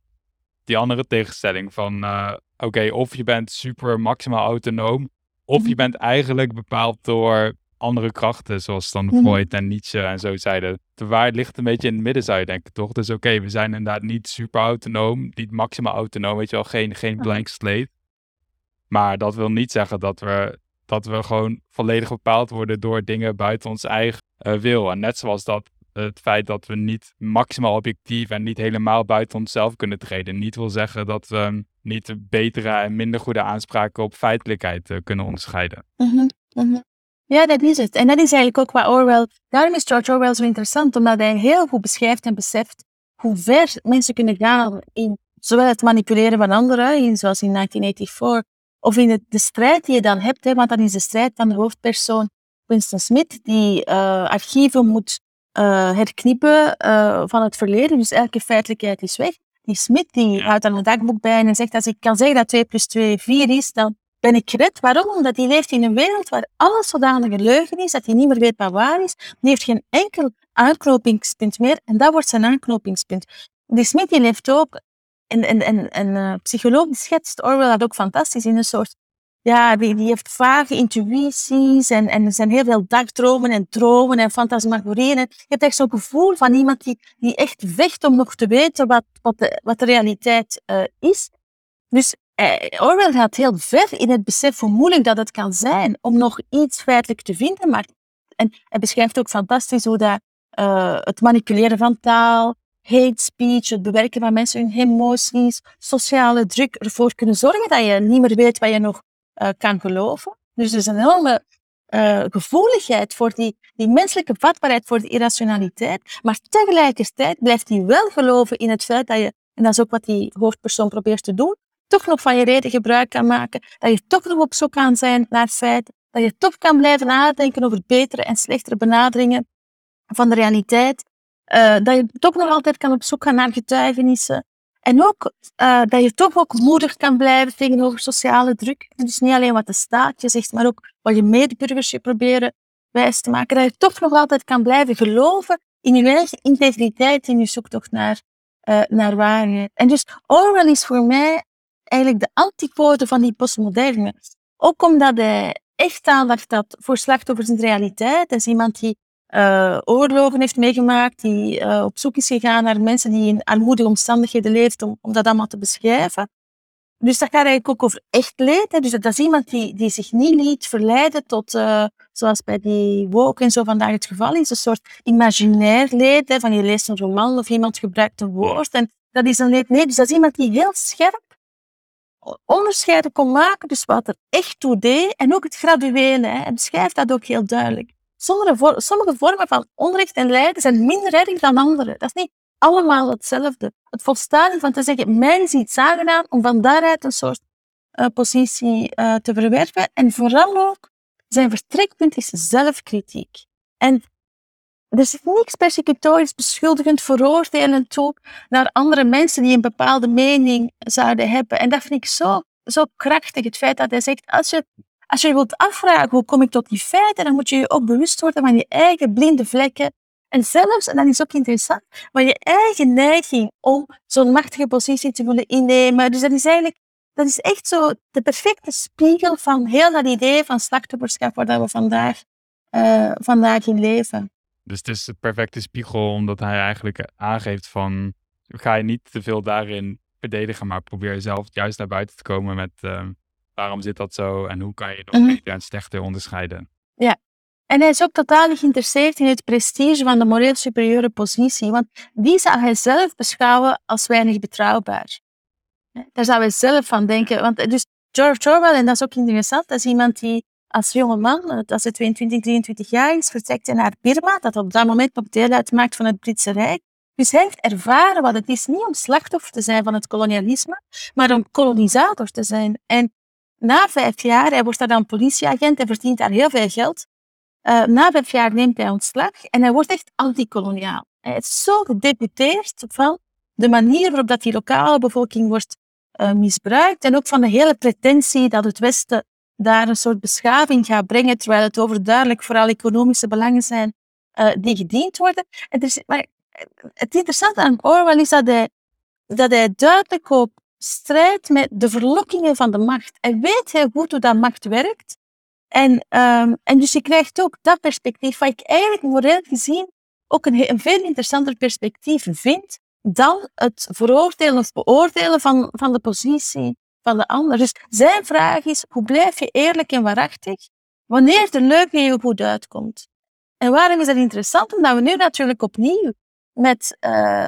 die andere tegenstelling van... Uh, Oké, of je bent super maximaal autonoom... of je mhm. bent eigenlijk bepaald door andere krachten... zoals dan mhm. Freud en Nietzsche en zo zeiden. De waarheid ligt een beetje in het midden, zou je denken, toch? Dus oké, we zijn inderdaad niet super autonoom... niet maximaal autonoom, weet je wel, geen, geen blank slate... Maar dat wil niet zeggen dat we, dat we gewoon volledig bepaald worden door dingen buiten ons eigen uh, wil. En net zoals dat het feit dat we niet maximaal objectief en niet helemaal buiten onszelf kunnen treden, niet wil zeggen dat we niet betere en minder goede aanspraken op feitelijkheid uh, kunnen onderscheiden. Mm -hmm. Ja, dat is het. En dat is eigenlijk ook wat Orwell. Daarom is George Orwell zo interessant, omdat hij heel goed beschrijft en beseft hoe ver mensen kunnen gaan in zowel het manipuleren van anderen, in, zoals in 1984, of in de, strijd die je dan hebt, hè, want dat is de strijd van de hoofdpersoon Winston Smith, die uh, archieven moet uh, herknippen uh, van het verleden. Dus elke feitelijkheid is weg. Die Smith die houdt dan een dagboek bij en zegt, als ik kan zeggen dat 2 plus 2 4 is, dan ben ik gered. Waarom? Omdat hij leeft in een wereld waar alles zodanig leugen is, dat hij niet meer weet wat waar is. Hij heeft geen enkel aanknopingspunt meer en dat wordt zijn aanknopingspunt. Die Smith die leeft ook en, en, en, en uh, psycholoog die schetst Orwell dat ook fantastisch in een soort... Ja, die, die heeft vage intuïties en, en er zijn heel veel dagdromen en dromen en fantasmagorieën. Je hebt echt zo'n gevoel van iemand die, die echt vecht om nog te weten wat, wat, de, wat de realiteit uh, is. Dus uh, Orwell gaat heel ver in het besef hoe moeilijk dat het kan zijn om nog iets feitelijk te vinden. Maar, en hij beschrijft ook fantastisch hoe dat, uh, het manipuleren van taal, hate speech, het bewerken van mensen hun emoties, sociale druk ervoor kunnen zorgen dat je niet meer weet wat je nog uh, kan geloven. Dus er is een enorme uh, gevoeligheid voor die, die menselijke vatbaarheid voor de irrationaliteit. Maar tegelijkertijd blijft hij wel geloven in het feit dat je, en dat is ook wat die hoofdpersoon probeert te doen, toch nog van je reden gebruik kan maken, dat je toch nog op zoek kan zijn naar feiten, dat je toch kan blijven nadenken over betere en slechtere benaderingen van de realiteit, uh, dat je toch nog altijd kan op zoek gaan naar getuigenissen. En ook uh, dat je toch ook moedig kan blijven tegenover sociale druk. Dus niet alleen wat de staat je zegt, maar ook wat je medeburgers je proberen wijs te maken. Dat je toch nog altijd kan blijven geloven in je eigen integriteit in je zoektocht naar, uh, naar waarheid. En dus Orwell is voor mij eigenlijk de antipode van die postmoderne. Ook omdat hij echt aandacht had voor slachtoffers in de realiteit. Dat is iemand die uh, oorlogen heeft meegemaakt, die uh, op zoek is gegaan naar mensen die in armoedige omstandigheden leven, om, om dat allemaal te beschrijven. Dus dat gaat eigenlijk ook over echt leed. Dus dat is iemand die, die zich niet liet verleiden tot, uh, zoals bij die woke en zo vandaag het geval is, een soort imaginair leed. Van je leest een roman of iemand gebruikt een woord. En dat is een leed. Nee, dus dat is iemand die heel scherp onderscheiden kon maken. Dus wat er echt toe deed. En ook het graduele. Hij beschrijft dat ook heel duidelijk. Sommige, vormen van onrecht en lijden zijn minder erg dan andere. Dat is niet allemaal hetzelfde. Het volstaan van te zeggen, mij is iets aangedaan, om van daaruit een soort uh, positie uh, te verwerven. En vooral ook, zijn vertrekpunt is zelfkritiek. En er zit niks persecutorisch, beschuldigend, veroordelend toe naar andere mensen die een bepaalde mening zouden hebben. En dat vind ik zo, zo krachtig, het feit dat hij zegt, als je als je wilt afvragen hoe kom ik tot die feiten, dan moet je je ook bewust worden van je eigen blinde vlekken. En zelfs, en dat is ook interessant, van je eigen neiging om zo'n machtige positie te willen innemen. Dus dat is eigenlijk, dat is echt zo de perfecte spiegel van heel dat idee van slachtofferschap waar we vandaag, uh, vandaag in leven. Dus het is de perfecte spiegel omdat hij eigenlijk aangeeft van, ga je niet te veel daarin verdedigen, maar probeer zelf juist naar buiten te komen met... Uh, waarom zit dat zo en hoe kan je nog mm -hmm. beter en slechter onderscheiden? Ja, En hij is ook totaal geïnteresseerd in het prestige van de moreel superieure positie, want die zou hij zelf beschouwen als weinig betrouwbaar. Daar zou hij zelf van denken. Want dus George Orwell, en dat is ook interessant, dat is iemand die als jonge man, als hij 22, 23 jaar is, vertrekt naar Birma, dat op dat moment nog deel uitmaakt van het Britse Rijk. Dus hij heeft ervaren wat het is, niet om slachtoffer te zijn van het kolonialisme, maar om kolonisator te zijn. En na vijf jaar, hij wordt daar dan politieagent, hij verdient daar heel veel geld. Uh, na vijf jaar neemt hij ontslag en hij wordt echt antikoloniaal. Hij is zo gedeputeerd van de manier waarop dat die lokale bevolking wordt uh, misbruikt en ook van de hele pretentie dat het Westen daar een soort beschaving gaat brengen, terwijl het overduidelijk vooral economische belangen zijn uh, die gediend worden. En maar het interessante aan Orwell is dat hij, dat hij duidelijk op strijdt met de verlokkingen van de macht. Hij weet heel goed hoe dat macht werkt. En, um, en dus je krijgt ook dat perspectief, wat ik eigenlijk moreel gezien ook een, een veel interessanter perspectief vind dan het veroordelen of beoordelen van, van de positie van de ander. Dus zijn vraag is, hoe blijf je eerlijk en waarachtig wanneer de leugen je goed uitkomt? En waarom is dat interessant? Omdat we nu natuurlijk opnieuw met, uh,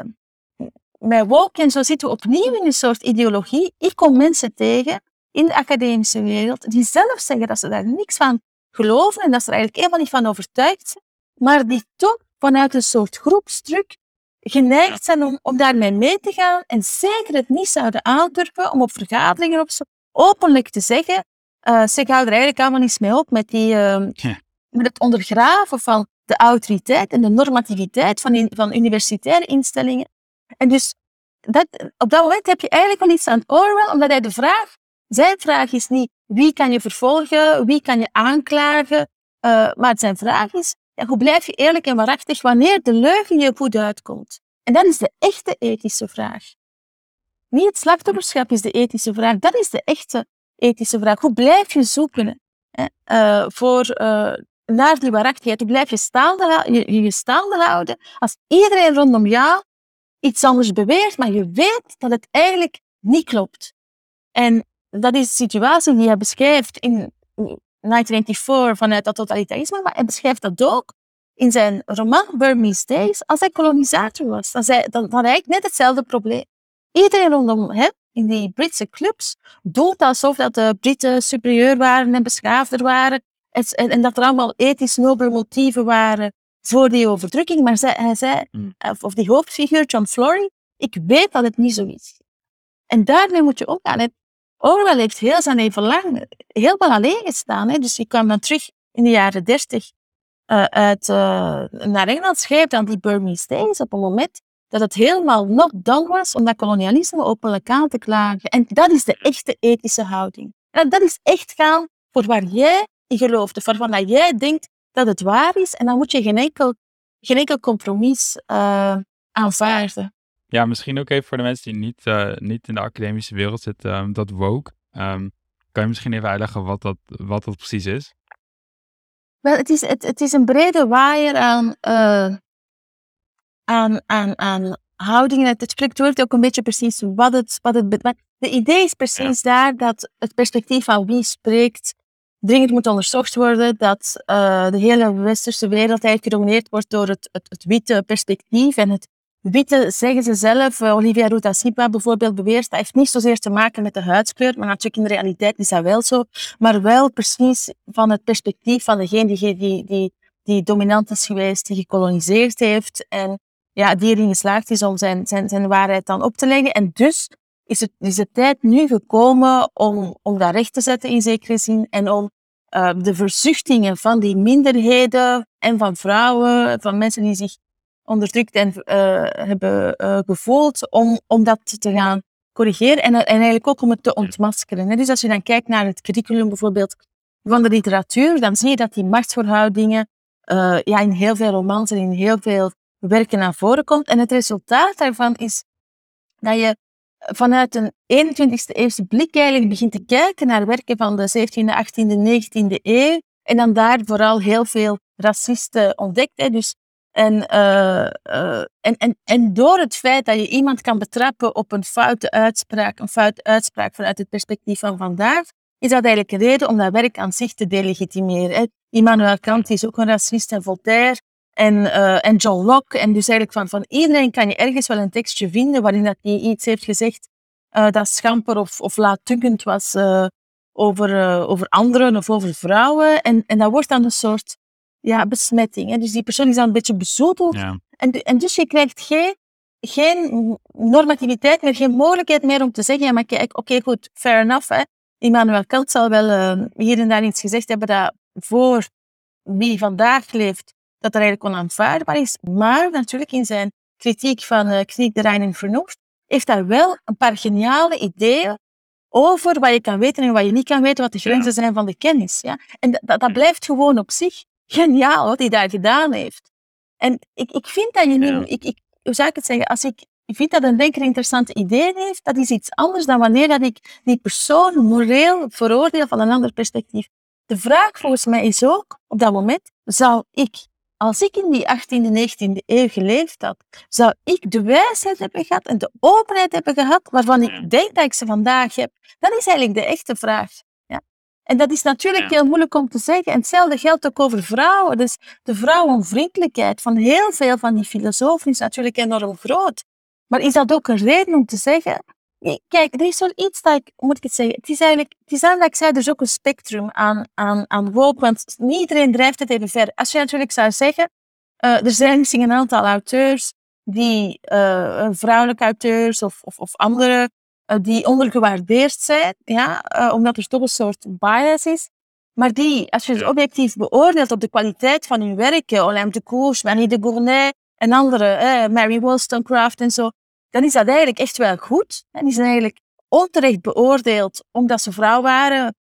met woke en zo zitten we opnieuw in een soort ideologie. Ik kom mensen tegen in de academische wereld die zelf zeggen dat ze daar niks van geloven en dat ze er eigenlijk helemaal niet van overtuigd zijn, maar die toch vanuit een soort groepsdruk geneigd zijn om, om daarmee mee te gaan en zeker het niet zouden aandurven om op vergaderingen op zo openlijk te zeggen, uh, ze gaan er eigenlijk allemaal niets mee op met, die, uh, met het ondergraven van de autoriteit en de normativiteit van, in, van universitaire instellingen. En dus dat, op dat moment heb je eigenlijk wel iets aan Orwell, omdat hij de vraag, zijn vraag is niet wie kan je vervolgen, wie kan je aanklagen, uh, maar zijn vraag is, ja, hoe blijf je eerlijk en waarachtig wanneer de leugen je goed uitkomt? En dat is de echte ethische vraag. Niet het slachtofferschap is de ethische vraag, dat is de echte ethische vraag. Hoe blijf je zoeken uh, voor, uh, naar die waarachtigheid? Hoe blijf je je, je staande houden als iedereen rondom jou iets anders beweert, maar je weet dat het eigenlijk niet klopt? En dat is de situatie die hij beschrijft in 1994 vanuit dat totalitarisme, maar hij beschrijft dat ook in zijn roman Burmese Days als hij kolonisator was. Dan, zei, dan had hij eigenlijk net hetzelfde probleem. Iedereen rondom hem in die Britse clubs doet alsof dat de Britten superieur waren en beschaafder waren en, en, dat er allemaal ethisch nobele motieven waren voor die overdrukking. Maar zij, hij zei, mm. of die hoofdfiguur John Flory, ik weet dat het niet zo is. En daarmee moet je omgaan. Orwell heeft heel zijn leven lang helemaal alleen gestaan. Hè. Dus hij kwam dan terug in de jaren dertig uh, uit, uh, naar Engeland, schreef dan die Burmese Days op een moment dat het helemaal nog dan was om dat kolonialisme openlijk aan te klagen. En dat is de echte ethische houding. En dat is echt gaan voor waar jij in gelooft, waarvan dat jij denkt dat het waar is. En dan moet je geen enkel, geen enkel compromis uh, aanvaarden. Ja, misschien ook even voor de mensen die niet, uh, niet in de academische wereld zitten, um, dat woke. Um, kan je misschien even uitleggen wat dat, wat dat precies is? Wel, het is, het, het is een brede waaier aan, uh, aan, aan, aan houdingen. Het, spreekt ook een beetje precies wat het, wat het. De idee is precies ja. daar dat het perspectief van wie spreekt dringend moet onderzocht worden. Dat uh, de hele westerse wereld eigenlijk gedomineerd wordt door het, het, het witte perspectief en het Witte zeggen ze zelf, uh, Olivia Ruta bijvoorbeeld beweert, dat heeft niet zozeer te maken met de huidskleur, maar natuurlijk in de realiteit is dat wel zo, maar wel precies van het perspectief van degene die, die, die, die dominant is geweest, die gekoloniseerd heeft en ja, die erin geslaagd is om zijn, zijn, zijn waarheid dan op te leggen. En dus is, het, is de tijd nu gekomen om, om dat recht te zetten in zekere zin en om uh, de verzuchtingen van die minderheden en van vrouwen, van mensen die zich onderdrukt en uh, hebben uh, gevoeld, om, om dat te gaan corrigeren en, en eigenlijk ook om het te ontmaskeren. Dus als je dan kijkt naar het curriculum bijvoorbeeld van de literatuur, dan zie je dat die machtsverhoudingen uh, ja, in heel veel romans en in heel veel werken naar voren komt. En het resultaat daarvan is dat je vanuit een 21ste eeuwse blik eigenlijk begint te kijken naar werken van de 17e, 18e, 19e eeuw. En dan daar vooral heel veel racisten ontdekt. Hè. Dus en, uh, uh, en, en, en door het feit dat je iemand kan betrappen op een foute uitspraak, een foute uitspraak vanuit het perspectief van vandaag, is dat eigenlijk een reden om dat werk aan zich te delegitimeren. Hè. Immanuel Kant is ook een racist en Voltaire en, uh, en John Locke. En dus eigenlijk van, van iedereen kan je ergens wel een tekstje vinden waarin dat hij iets heeft gezegd uh, dat schamper of, of laatdunkend was uh, over, over anderen of over vrouwen. En, en dat wordt dan een soort ja, besmetting. Hè. Dus die persoon is dan een beetje bezoedeld. Ja. En, en dus je krijgt geen, geen normativiteit meer, geen mogelijkheid meer om te zeggen, ja, maar kijk, oké, okay, goed, fair enough. Hè. Immanuel Kant zal wel hier en daar iets gezegd hebben dat voor wie vandaag leeft, dat er eigenlijk onaanvaardbaar is. Maar natuurlijk in zijn kritiek van uh, kritiek de Rein en heeft hij wel een paar geniale ideeën over wat je kan weten en wat je niet kan weten, wat de grenzen zijn van de kennis. Ja? En dat, dat blijft gewoon op zich geniaal wat hij daar gedaan heeft. En ik, ik vind dat je niet, ik, ik, hoe zou ik het zeggen, als ik vind dat een denker interessante ideeën heeft, dat is iets anders dan wanneer dat ik die persoon moreel veroordeel van een ander perspectief. De vraag volgens mij is ook, op dat moment, zou ik, als ik in die 18e, 19e eeuw geleefd had, zou ik de wijsheid hebben gehad en de openheid hebben gehad waarvan ik denk dat ik ze vandaag heb? Dat is eigenlijk de echte vraag. En dat is natuurlijk heel moeilijk om te zeggen. En hetzelfde geldt ook over vrouwen. Dus de vrouwenvriendelijkheid van heel veel van die filosofen is natuurlijk enorm groot. Maar is dat ook een reden om te zeggen... Kijk, er is wel iets dat ik... Moet ik het zeggen? Het is eigenlijk... Het is eigenlijk, er is ook een spectrum aan, aan, aan woke. Want niet iedereen drijft het even ver. Als je natuurlijk zou zeggen... Uh, er zijn misschien een aantal auteurs die... Uh, vrouwelijke auteurs of, of, of andere eh, die ondergewaardeerd zijn, ja, omdat er toch een soort bias is. Maar die, als je het objectief beoordeelt op de kwaliteit van hun werken, Olympe de Koers, Marie de Gournay en andere, eh, Mary Wollstonecraft en zo, dan is dat eigenlijk echt wel goed. En die zijn eigenlijk onterecht beoordeeld omdat ze vrouw waren.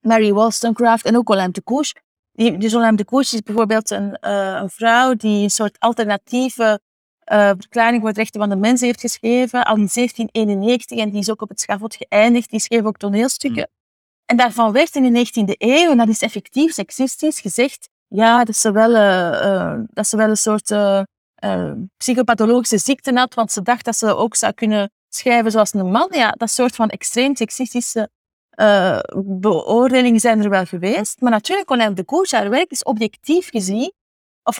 Mary Wollstonecraft en ook Olympe de Koers. dus Olympe de Koers is bijvoorbeeld een, uh, een vrouw die een soort alternatieve uh, Verklaring voor de Rechten van de Mens heeft geschreven, al in 1791, en die is ook op het schavot geëindigd. Die schreef ook toneelstukken. Mm. En daarvan werd in de 19e eeuw, en dat is effectief seksistisch, gezegd, ja, dat ze wel, uh, dat ze wel een soort psychopathologische ziekte had, want ze dacht dat ze ook zou kunnen schrijven zoals een man. Ja, dat soort van extreem seksistische beoordelingen zijn er wel geweest. Maar natuurlijk, Colin de Koers, haar werk is objectief gezien, of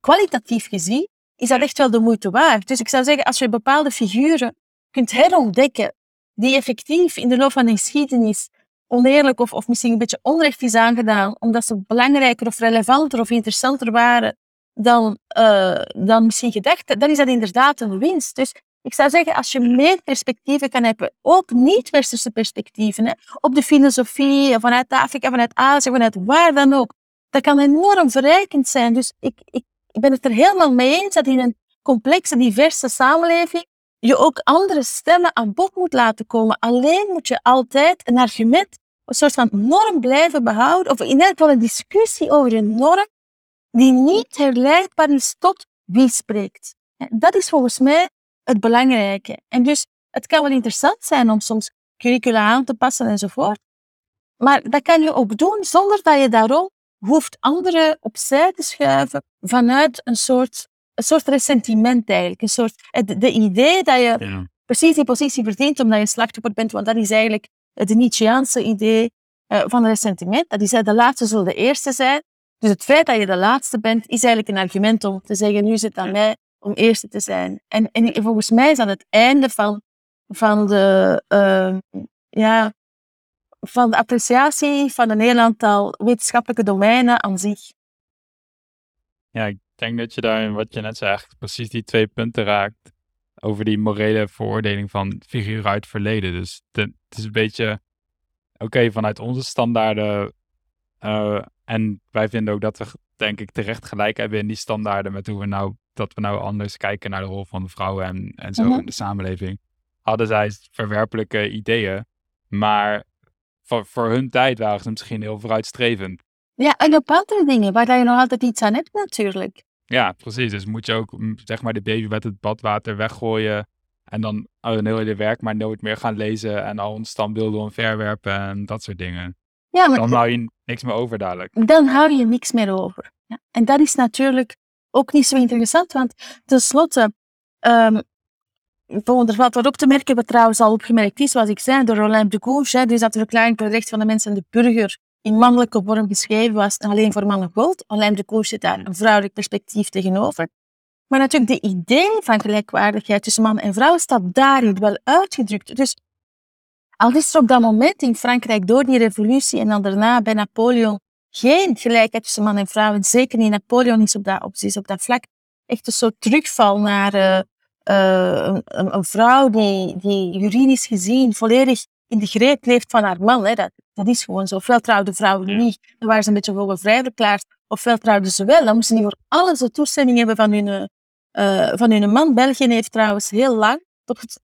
kwalitatief gezien, is dat echt wel de moeite waard. Dus ik zou zeggen, als je bepaalde figuren kunt herontdekken, die effectief in de loop van de geschiedenis oneerlijk of, of misschien een beetje onrecht is aangedaan, omdat ze belangrijker of relevanter of interessanter waren dan, uh, dan misschien gedacht, dan is dat inderdaad een winst. Dus ik zou zeggen, als je meer perspectieven kan hebben, ook niet-westerse perspectieven, op de filosofie, vanuit Afrika, vanuit Azië, vanuit waar dan ook, dat kan enorm verrijkend zijn. Dus ik, ik ik ben het er helemaal mee eens dat in een complexe, diverse samenleving je ook andere stemmen aan bod moet laten komen. Alleen moet je altijd een argument, een soort van norm blijven behouden, of in elk geval een discussie over een norm die niet herleidbaar is tot wie spreekt. Dat is volgens mij het belangrijke. En dus het kan wel interessant zijn om soms curricula aan te passen enzovoort. Maar dat kan je ook doen zonder dat je daarom hoeft anderen opzij te schuiven vanuit een soort, een soort ressentiment eigenlijk. Een soort, de, idee dat je precies die positie verdient omdat je slachtoffer bent, want dat is eigenlijk het Nietzscheaanse idee uh, van ressentiment. Dat is de laatste zal de eerste zijn. Dus het feit dat je de laatste bent, is eigenlijk een argument om te zeggen, nu het aan mij om eerste te zijn. En, en volgens mij is dat het einde van, van de, uh, ja, van de appreciatie van een heel aantal wetenschappelijke domeinen aan zich. Ja, ik denk dat je daar, wat je net zei, precies die twee punten raakt. Over die morele veroordeling van figuren uit het verleden. Dus het is een beetje, oké, vanuit onze standaarden. Uh, en wij vinden ook dat we, denk ik, terecht gelijk hebben in die standaarden. Met hoe we nou, dat we nou anders kijken naar de rol van de vrouwen en, en zo mhm. in de samenleving. Hadden zij verwerpelijke ideeën. Maar voor, voor hun tijd waren ze misschien heel vooruitstrevend. Ja, en op andere dingen waar je nog altijd iets aan hebt natuurlijk. Ja, precies. Dus moet je ook mm, zeg maar de baby met het badwater weggooien. En dan een heel hele werk maar nooit meer gaan lezen. En al ons standbeelden omverwerpen en dat soort dingen. Ja, maar dan hou je niks meer over dadelijk. Dan hou je niks meer over. Ja. En dat is natuurlijk ook niet zo interessant. Want tenslotte, um, er valt wat op te merken, wat trouwens al opgemerkt is, zoals ik zei, door Roland de Gouche, dus dat de verklaring voor de rechten van de mensen en de burger in mannelijke vorm geschreven was en alleen voor mannen gold. Roland de Gouche zit daar een vrouwelijk perspectief tegenover. Maar natuurlijk, de idee van gelijkwaardigheid tussen man en vrouw staat daarin wel uitgedrukt. Dus al is er op dat moment in Frankrijk door die revolutie en dan daarna bij Napoleon geen gelijkheid tussen man en vrouw, en zeker niet Napoleon is op dat, op, is op dat vlak echt een soort terugval naar uh, uh, een, een, vrouw die, die juridisch gezien volledig in de greep leeft van haar man. Hè. Dat, dat is gewoon zo. Ofwel trouwden vrouwen niet, dan waren ze een beetje voor vrij verklaard. Ofwel trouwden ze wel, dan moesten ze niet voor alles de toestemming hebben van hun, uh, van hun man. België heeft trouwens heel lang, tot,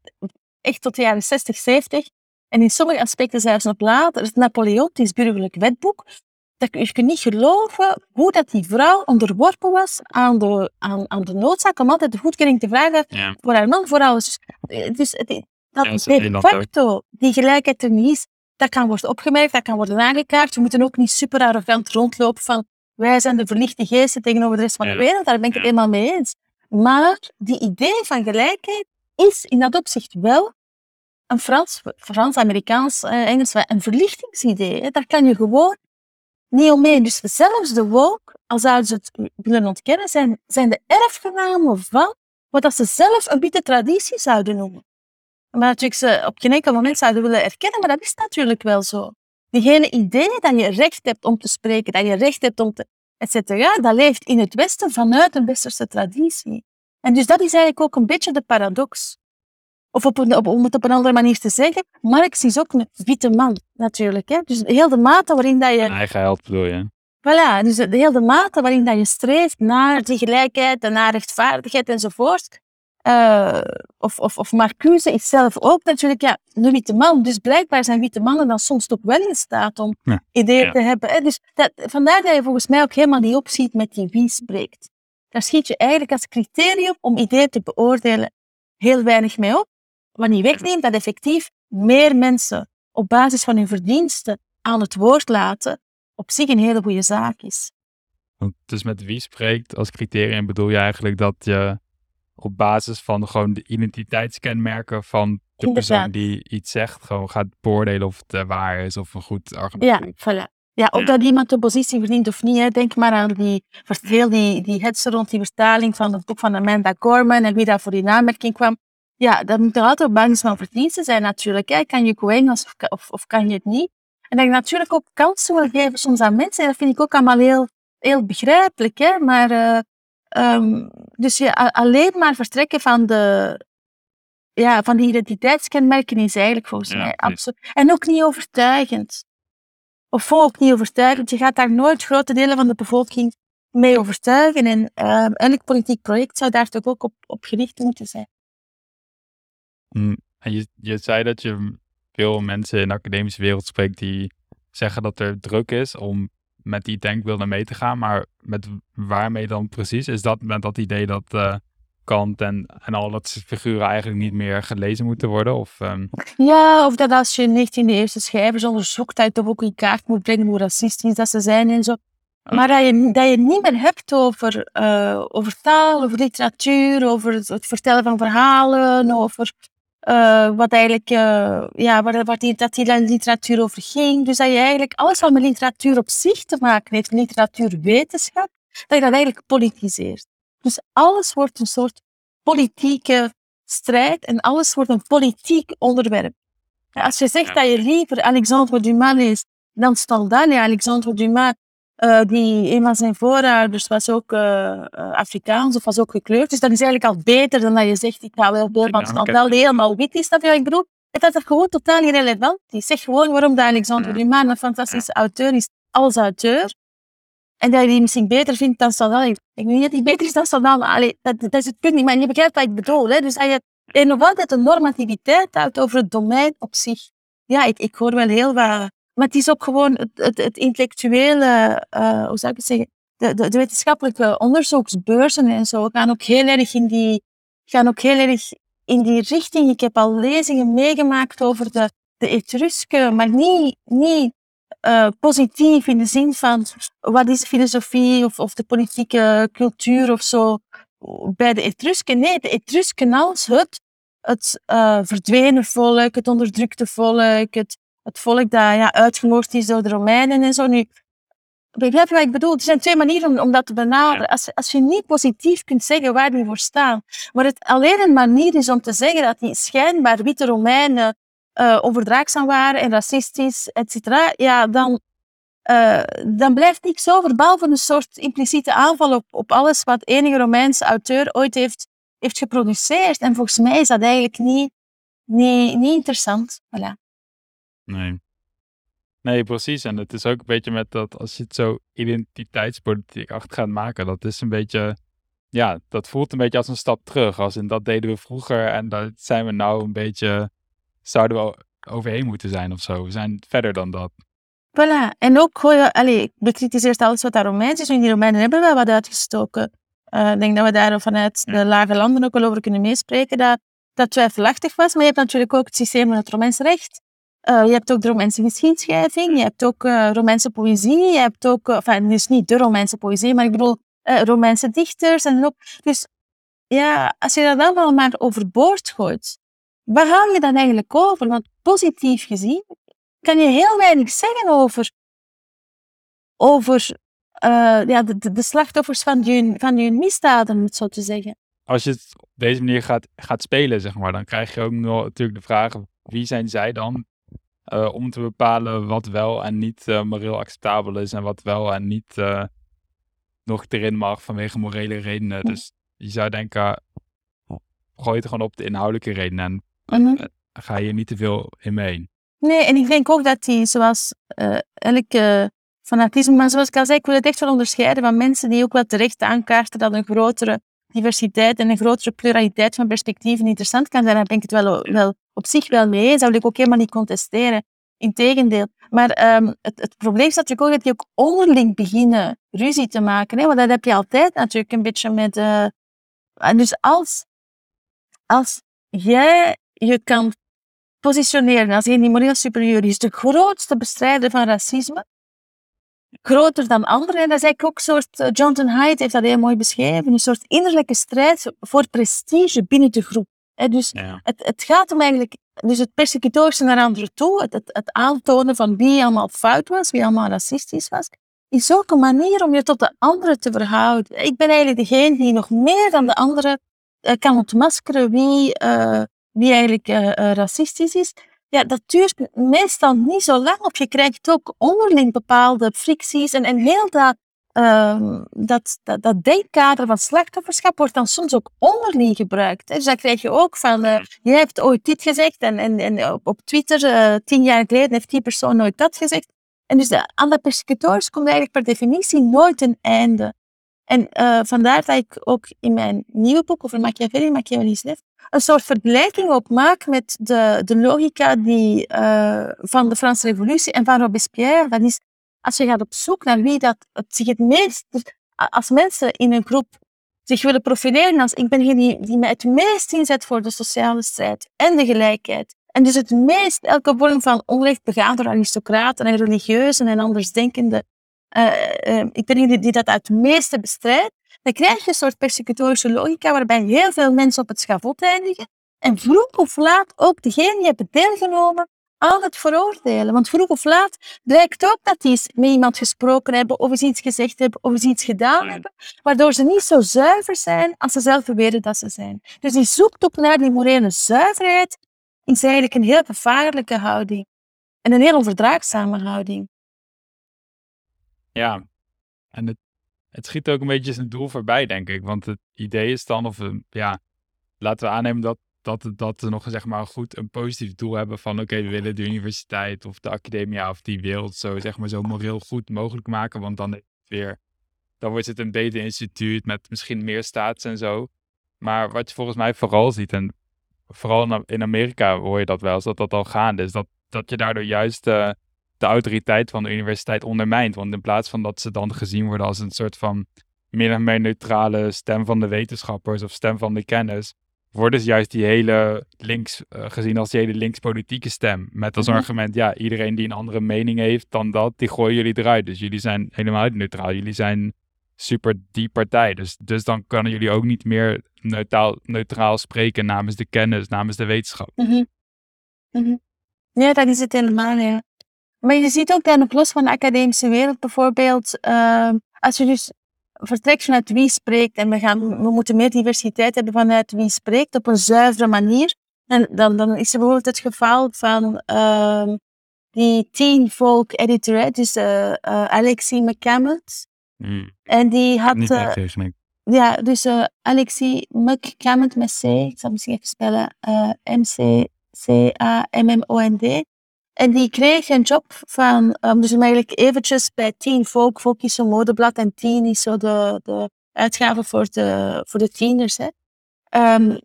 echt tot de jaren 60, 70, en in sommige aspecten zelfs nog later, het Napoleontisch burgerlijk wetboek, dat je kunt niet geloven hoe dat die vrouw onderworpen was aan de, aan, aan de noodzaak om altijd de goedkeuring te vragen voor haar man, voor alles. Dus het, dat ja, de facto die gelijkheid er niet is, dat kan worden opgemerkt, dat kan worden aangekaart. We moeten ook niet super arrogant rondlopen van wij zijn de verlichte geesten tegenover de rest van de wereld. Daar ben ik het helemaal mee eens. Maar die idee van gelijkheid is in dat opzicht wel een Frans, Frans Amerikaans, eh, Engels, een verlichtingsidee. Daar kan je gewoon niet omheen. Dus zelfs de woke, als zouden ze het willen ontkennen, zijn, zijn de erfgenamen van wat ze zelf een beetje traditie zouden noemen. Maar natuurlijk ze op geen enkel moment zouden willen erkennen, maar dat is natuurlijk wel zo. Die hele idee dat je recht hebt om te spreken, dat je recht hebt om te... etcetera, dat leeft in het Westen vanuit een westerse traditie. En dus dat is eigenlijk ook een beetje de paradox. Of op een, op, om het op een andere manier te zeggen, Marx is ook een witte man, natuurlijk. Hè? Dus heel de mate waarin dat je... Een eigen held bedoel je? Voilà, dus de hele mate waarin dat je streeft naar die gelijkheid en naar rechtvaardigheid enzovoort. Uh, of, of, of Marcuse is zelf ook natuurlijk ja, een witte man. Dus blijkbaar zijn witte mannen dan soms toch wel in staat om ideeën te hebben. Hè? Dus dat, vandaar dat je volgens mij ook helemaal niet opziet met die wie spreekt. Daar schiet je eigenlijk als criterium om ideeën te beoordelen heel weinig mee op. Wat niet wegneemt dat effectief meer mensen op basis van hun verdiensten aan het woord laten, op zich een hele goede zaak is. Dus met wie spreekt als criterium bedoel je eigenlijk dat je op basis van gewoon de identiteitskenmerken van de persoon die iets zegt, gewoon gaat beoordelen of het uh, waar is of een goed argument. Ja, voilà. Ja, of dat iemand de positie verdient of niet. Hè. Denk maar aan die, heel die, die hetze rond die vertaling van het boek van Amanda Gorman en wie daar voor die aanmerking kwam. Ja, dat moet er altijd op basis van verdiensten zijn natuurlijk. Hè. Kan je goed of, of, of, kan je het niet? En dat je natuurlijk ook kansen wil geven soms aan mensen. Dat vind ik ook allemaal heel, heel begrijpelijk. Hè. Maar, uh, um, dus je alleen maar vertrekken van de, ja, van die identiteitskenmerken is eigenlijk volgens mij absoluut. En ook niet overtuigend. Of ook niet overtuigend. Je gaat daar nooit grote delen van de bevolking mee overtuigen. En uh, elk politiek project zou daar toch ook op, op gericht moeten zijn. Mm, en je, je zei dat je veel mensen in de academische wereld spreekt die zeggen dat er druk is om met die denkbeelden mee te gaan. Maar met waarmee dan precies? Is dat met dat idee dat uh, Kant en, en al dat figuren eigenlijk niet meer gelezen moeten worden? Of, um... Ja, of dat als je 19e eeuwse schrijvers onderzoekt, dat je toch ook in kaart moet brengen hoe racistisch dat ze zijn en zo. Maar dat je, dat je niet meer hebt over, uh, over taal, over literatuur, over het vertellen van verhalen, over uh, wat eigenlijk, uh, ja, waar, waar die, dat die literatuur over ging. Dus dat je eigenlijk alles wat met literatuur op zich te maken heeft, literatuurwetenschap, dat je dat eigenlijk politiseert. Dus alles wordt een soort politieke strijd en alles wordt een politiek onderwerp. Als je zegt dat je liever Alexandre Dumas leest dan Stendhal, ja, Alexandre Dumas uh, die een van zijn voorouders was ook uh, Afrikaans of was ook gekleurd. Dus dat is eigenlijk al beter dan dat je zegt, ik ga wel beeld van Stendhal die helemaal wit is. Dat ik bedoel. Het is gewoon totaal irrelevant. Die zegt gewoon waarom dat Alexander Dumas een fantastische auteur is als auteur. En dat je die misschien beter vindt dan Stendhal. Ik weet niet dat hij beter is dan Stendhal. Allee, dat, dat, is het punt niet, maar je begrijpt wat ik bedoel. Hè? Dus je nog altijd een normativiteit houdt over het domein op zich. Ja, ik, ik hoor wel heel wat maar het is ook gewoon het, het, het intellectuele, uh, hoe zou ik het zeggen, de, de, de, wetenschappelijke onderzoeksbeurzen en zo gaan ook heel erg in die, gaan ook heel erg in die richting. Ik heb al lezingen meegemaakt over de, de Etrusken, maar niet, niet uh, positief in de zin van wat is filosofie of, of de politieke cultuur of zo bij de Etrusken. Nee, de Etrusken als het het uh, verdwenen volk, het onderdrukte volk, het, het volk dat ja, uitgemoord is door de Romeinen en zo. Nu, begrijp je wat ik bedoel? Er zijn twee manieren om, om dat te benaderen. Als, als je niet positief kunt zeggen waar die voor staan, maar het alleen een manier is om te zeggen dat die schijnbaar witte Romeinen uh, overdraagzaam waren en racistisch, et cetera, ja, dan, uh, dan blijft niks over, behalve een soort impliciete aanval op, op alles wat enige Romeinse auteur ooit heeft, heeft geproduceerd. En volgens mij is dat eigenlijk niet, niet, niet interessant. Voilà. Nee. Nee, precies. En het is ook een beetje met dat als je het zo identiteitspolitiek achter gaat maken, dat is een beetje, ja, dat voelt een beetje als een stap terug. Als in dat deden we vroeger en dat zijn we nou een beetje, zouden we overheen moeten zijn of zo. We zijn verder dan dat. Voilà. En ook, gooi, allee, ik bekritiseer alles wat daar Romeins is. En die Romeinen hebben wel wat uitgestoken. Uh, ik denk dat we daar vanuit de lage landen ook wel over kunnen meespreken. Dat, dat twijfelachtig was. Maar je hebt natuurlijk ook het systeem van het Romeins recht. Uh, je hebt ook de Romeinse geschiedschrijving. Je hebt ook uh, Romeinse poëzie. Je hebt ook, enfin, dus niet de Romeinse poëzie, maar ik bedoel Romeinse dichters. En ook, dus ja, als je dat allemaal maar overboord gooit, waar haal je dan eigenlijk over? Want positief gezien kan je heel weinig zeggen over, over uh, ja, de, de, slachtoffers van je, van je misdaden, om het zo te zeggen. Als je het op deze manier gaat, gaat spelen, zeg maar, dan krijg je ook nog natuurlijk de vraag: wie zijn zij dan? Uh, om te bepalen wat wel en niet uh, moreel acceptabel is en wat wel en niet nog erin mag vanwege morele redenen. Dus je zou denken, gooi het gewoon op de inhoudelijke redenen en mhm. ga je niet te veel in mee. Nee, en ik denk ook dat die, zoals elke fanatisme, maar zoals ik al zei, ik wil het echt wel onderscheiden van mensen die ook wel terecht aankaarten dat een grotere diversiteit en een grotere pluraliteit van perspectieven interessant kan zijn. Daar ben ik het wel, wel op zich wel mee eens. Dat wil ik ook helemaal niet contesteren. Integendeel. Maar um, het, het, probleem is natuurlijk ook dat die ook onderling beginnen ruzie te maken. Hè? Want dat heb je altijd natuurlijk een beetje met... Uh, dus als, als jij je kan positioneren als een die moreel superieur is, de grootste bestrijder van racisme, groter dan anderen. En dat is eigenlijk ook een soort, uh, Jonathan Haidt heeft dat heel mooi beschreven, een soort innerlijke strijd voor prestige binnen de groep. Dus het, het gaat om eigenlijk, dus het persecutorische naar anderen toe, het, het, het, aantonen van wie allemaal fout was, wie allemaal racistisch was, is ook een manier om je tot de anderen te verhouden. Ik ben eigenlijk degene die nog meer dan de anderen uh, kan ontmaskeren wie, uh, wie eigenlijk uh, racistisch is, ja, dat duurt meestal niet zo lang. Of je krijgt ook onderling bepaalde fricties. En, en heel dat, uh, dat, dat, dat denkkader van slachtofferschap wordt dan soms ook onderling gebruikt. Dus dan krijg je ook van, uh, jij hebt ooit dit gezegd en, en, en op, op Twitter, uh, tien jaar geleden, heeft die persoon nooit dat gezegd. En dus de, aan persecuteurs komt eigenlijk per definitie nooit een einde. En uh, vandaar dat ik ook in mijn nieuwe boek over Machiavelli, Machiavelli een soort vergelijking ook maak met de, de logica die, van de Franse Revolutie en van Robespierre. Dat is, als je gaat op zoek naar wie dat het zich het meest... Als mensen in een groep zich willen profileren als ik ben die, die het meest inzet voor de sociale strijd en de gelijkheid. En dus het meest elke vorm van onrecht begaan door aristocraten en religieuzen en andersdenkenden uh, uh, ik ben die, die dat het meeste bestrijdt, dan krijg je een soort persecutorische logica waarbij heel veel mensen op het schavot eindigen en vroeg of laat ook degene die hebben deelgenomen aan het veroordelen. Want vroeg of laat blijkt ook dat die met iemand gesproken hebben of eens iets gezegd hebben of eens iets gedaan hebben, waardoor ze niet zo zuiver zijn als ze zelf beweren dat ze zijn. Dus die zoektocht naar die morele zuiverheid is eigenlijk een heel gevaarlijke houding en een heel onverdraagzame houding. Ja, en het, het schiet ook een beetje zijn doel voorbij, denk ik. Want het idee is dan, of ja, laten we aannemen dat, dat, dat nog zeg maar goed een positief doel hebben van oké, we willen de universiteit of de academia of die wereld zo zeg maar zo moreel goed mogelijk maken. Want dan weer, dan wordt het een beter instituut met misschien meer staats en zo. Maar wat je volgens mij vooral ziet, en vooral in Amerika hoor je dat wel, is dat dat al gaande is. Dat, dat je daardoor juist uh, de autoriteit van de universiteit ondermijnt. Want in plaats van dat ze dan gezien worden als een soort van min of meer neutrale stem van de wetenschappers of stem van de kennis, worden ze juist die hele links uh, gezien als die hele linkspolitieke stem. Met als mhm. argument, ja, iedereen die een andere mening heeft dan dat, die gooien jullie eruit. Dus jullie zijn helemaal niet neutraal. Jullie zijn super die partij. Dus, dus dan kunnen jullie ook niet meer neutraal, neutraal spreken namens de kennis, namens de wetenschap. Mhm. Mhm. Ja, dat is het helemaal, ja. Maar je ziet ook dat nog los van de academische wereld bijvoorbeeld, uh, als je dus vertrekt vanuit wie spreekt en we, gaan, we moeten meer diversiteit hebben vanuit wie spreekt op een zuivere manier, en dan, dan is er bijvoorbeeld het geval van uh, die teen folk editor, dus uh, Alexie McCammett. Hmm. En die had... Niet echt uh, ja, dus Alexie McCammett met C, ik zal misschien even spellen, M-C-C-A-M-M-O-N-D. En die kreeg een job van, um, dus eigenlijk eventjes bij Teen Folk. Folk is zo'n modeblad en Teen is zo de, de uitgave voor de, voor de tieners. Hè. Um,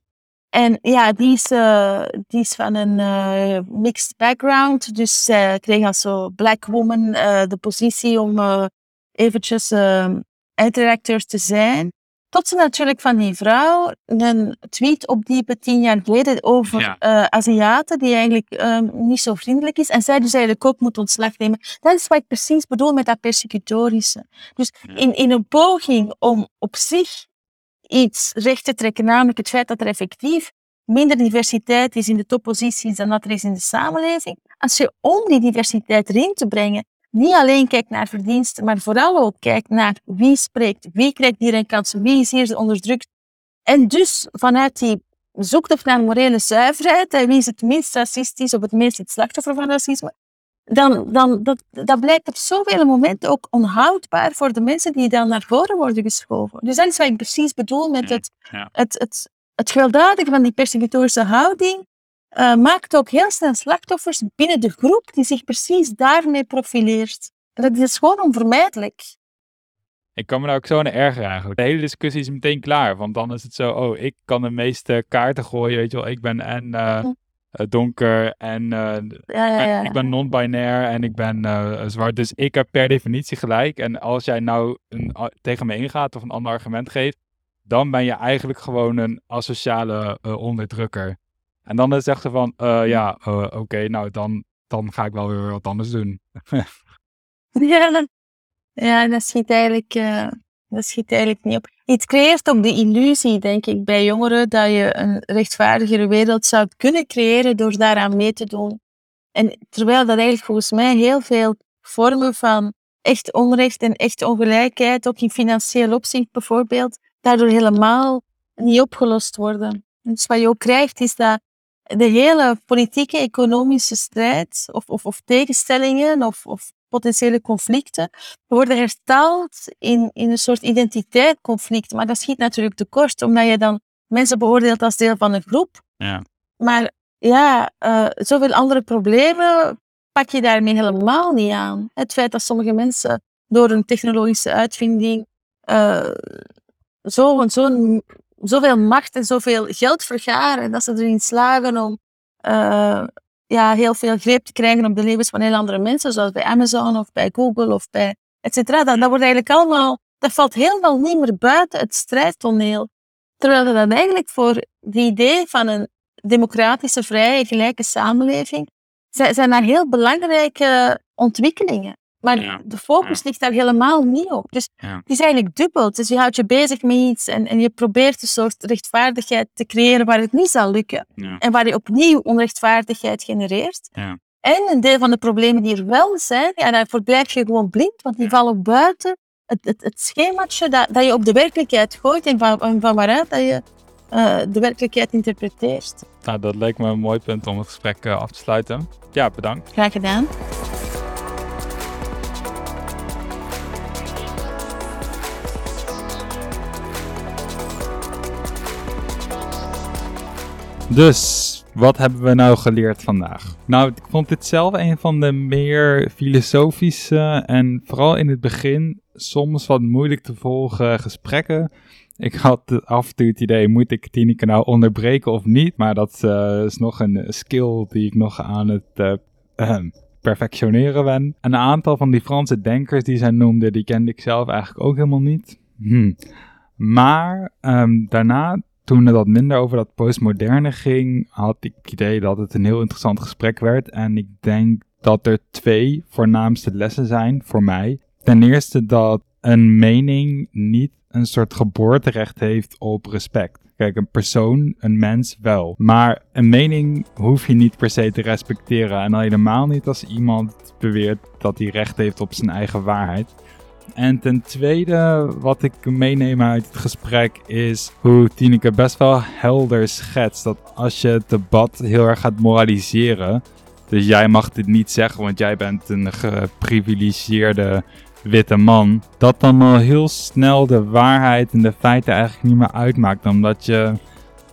en ja, die is, uh, die is van een uh, mixed background. Dus zij kreeg als zo black woman uh, de positie om eventjes eindredacteur te zijn. Tot ze natuurlijk van die vrouw een tweet opdiepen tien jaar geleden over ja. Aziaten, die eigenlijk um, niet zo vriendelijk is. En zij dus eigenlijk ook moet ontslag nemen. Dat is wat ik precies bedoel met dat persecutorische. Dus in, in een poging om op zich iets recht te trekken, namelijk het feit dat er effectief minder diversiteit is in de topposities dan dat er is in de samenleving. Als je om die diversiteit erin te brengen, niet alleen kijkt naar verdiensten, maar vooral ook kijkt naar wie spreekt, wie krijgt hier een kans, wie is hier onderdrukt. En dus vanuit die zoektocht naar morele zuiverheid, en wie is het minst racistisch of het meest het slachtoffer van racisme, dan, dan dat, dat blijkt op zoveel momenten ook onhoudbaar voor de mensen die dan naar voren worden geschoven. Dus dat is wat ik precies bedoel met het, ja. het, het, het gewelddadige van die persecutorische houding. Uh, maakt ook heel snel slachtoffers binnen de groep die zich precies daarmee profileert. En dat is gewoon onvermijdelijk. Ik kan me daar ook zo naar ergeren eigenlijk. De hele discussie is meteen klaar, want dan is het zo, oh, ik kan de meeste kaarten gooien, weet je wel. Ik ben en uh, uh, donker en ja, ja, ja. ik ben non-binair en ik ben zwart. Dus ik heb per definitie gelijk. En als jij nou een, tegen me ingaat of een ander argument geeft, dan ben je eigenlijk gewoon een asociale onderdrukker. En dan is echt van, ja, oké, nou dan, dan ga ik wel weer wat anders doen. ja, dan, ja, dat schiet eigenlijk... Dat schiet eigenlijk niet op. Het creëert ook de illusie, denk ik, bij jongeren dat je een rechtvaardigere wereld zou kunnen creëren door daaraan mee te doen. En terwijl dat eigenlijk volgens mij heel veel vormen van echt onrecht en echt ongelijkheid, ook in financieel opzicht bijvoorbeeld, daardoor helemaal niet opgelost worden. Dus wat je ook krijgt, is dat de hele politieke, economische strijd of, of, of tegenstellingen of, of potentiële conflicten worden hersteld in, in een soort identiteitsconflict. Maar dat schiet natuurlijk tekort, omdat je dan mensen beoordeelt als deel van een groep. Ja. Maar ja, uh, zoveel andere problemen pak je daarmee helemaal niet aan. Het feit dat sommige mensen door een technologische uitvinding uh, zo, zo, zoveel macht en zoveel geld vergaren, dat ze erin slagen om uh, ja, heel veel greep te krijgen op de levens van heel andere mensen, zoals bij Amazon of bij Google of bij et cetera. Dat, dat wordt eigenlijk allemaal, dat valt helemaal niet meer buiten het strijdtoneel. Terwijl dat eigenlijk voor het idee van een democratische, vrije, gelijke samenleving, zijn, zijn daar heel belangrijke ontwikkelingen. Maar Ja, de focus ja. ligt daar helemaal niet op. Dus Ja. het is eigenlijk dubbel. Dus je houdt je bezig met iets en, en je probeert een soort rechtvaardigheid te creëren waar het niet zal lukken. Ja. En waar je opnieuw onrechtvaardigheid genereert. Ja. En een deel van de problemen die er wel zijn, ja, daarvoor blijf je gewoon blind, want die vallen buiten het, het, het schemaatje dat, dat je op de werkelijkheid gooit en van, en van waaruit dat je eh, de werkelijkheid interpreteert. Nou, dat leek me een mooi punt om het gesprek eh, af te sluiten. Ja, bedankt. Graag gedaan. Dus, wat hebben we nou geleerd vandaag? Nou, ik vond dit zelf een van de meer filosofische en vooral in het begin soms wat moeilijk te volgen gesprekken. Ik had af en toe het idee, moet ik Tineke nou onderbreken of niet? Maar dat eh, is nog een skill die ik nog aan het eh, perfectioneren ben. Een aantal van die Franse denkers die zij noemde, die kende ik zelf eigenlijk ook helemaal niet. Hm. Maar ehm, daarna toen het wat minder over dat postmoderne ging, had ik het idee dat het een heel interessant gesprek werd. En ik denk dat er twee voornaamste lessen zijn voor mij. Ten eerste dat een mening niet een soort geboorterecht heeft op respect. Kijk, een persoon, een mens wel. Maar een mening hoef je niet per se te respecteren. En al helemaal niet als iemand beweert dat hij recht heeft op zijn eigen waarheid. En ten tweede, wat ik meeneem uit het gesprek, is hoe Tineke best wel helder schetst. Dat als je het debat heel erg gaat moraliseren. Dus jij mag dit niet zeggen, want jij bent een geprivilegeerde witte man. Dat dan al heel snel de waarheid en de feiten eigenlijk niet meer uitmaakt. Omdat je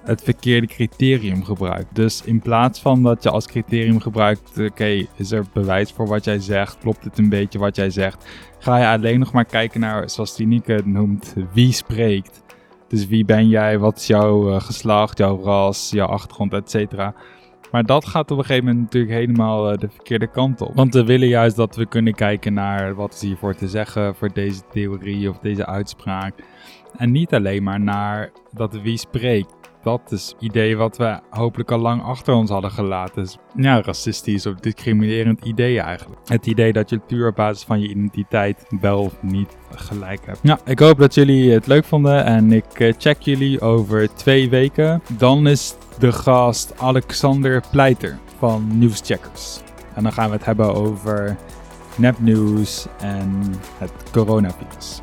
het verkeerde criterium gebruikt. Dus in plaats van dat je als criterium gebruikt, oké, is er bewijs voor wat jij zegt? Klopt het een beetje wat jij zegt? Ga je alleen nog maar kijken naar, zoals Tineke het noemt, wie spreekt. Dus wie ben jij, wat is jouw uh, geslacht, jouw ras, jouw achtergrond, et cetera. Maar dat gaat op een gegeven moment natuurlijk helemaal uh, de verkeerde kant op. Want we willen juist dat we kunnen kijken naar wat is hiervoor te zeggen voor deze theorie of deze uitspraak. En niet alleen maar naar dat wie spreekt dat is het idee wat we hopelijk al lang achter ons hadden gelaten. Ja, racistisch of discriminerend idee eigenlijk. Het idee dat je puur op basis van je identiteit wel of niet gelijk hebt. Ja, ik hoop dat jullie het leuk vonden en ik eh, check jullie over twee weken. Dan is de gast Alexander Pleiter van Nieuwscheckers. En dan gaan we het hebben over nepnieuws en het coronavirus.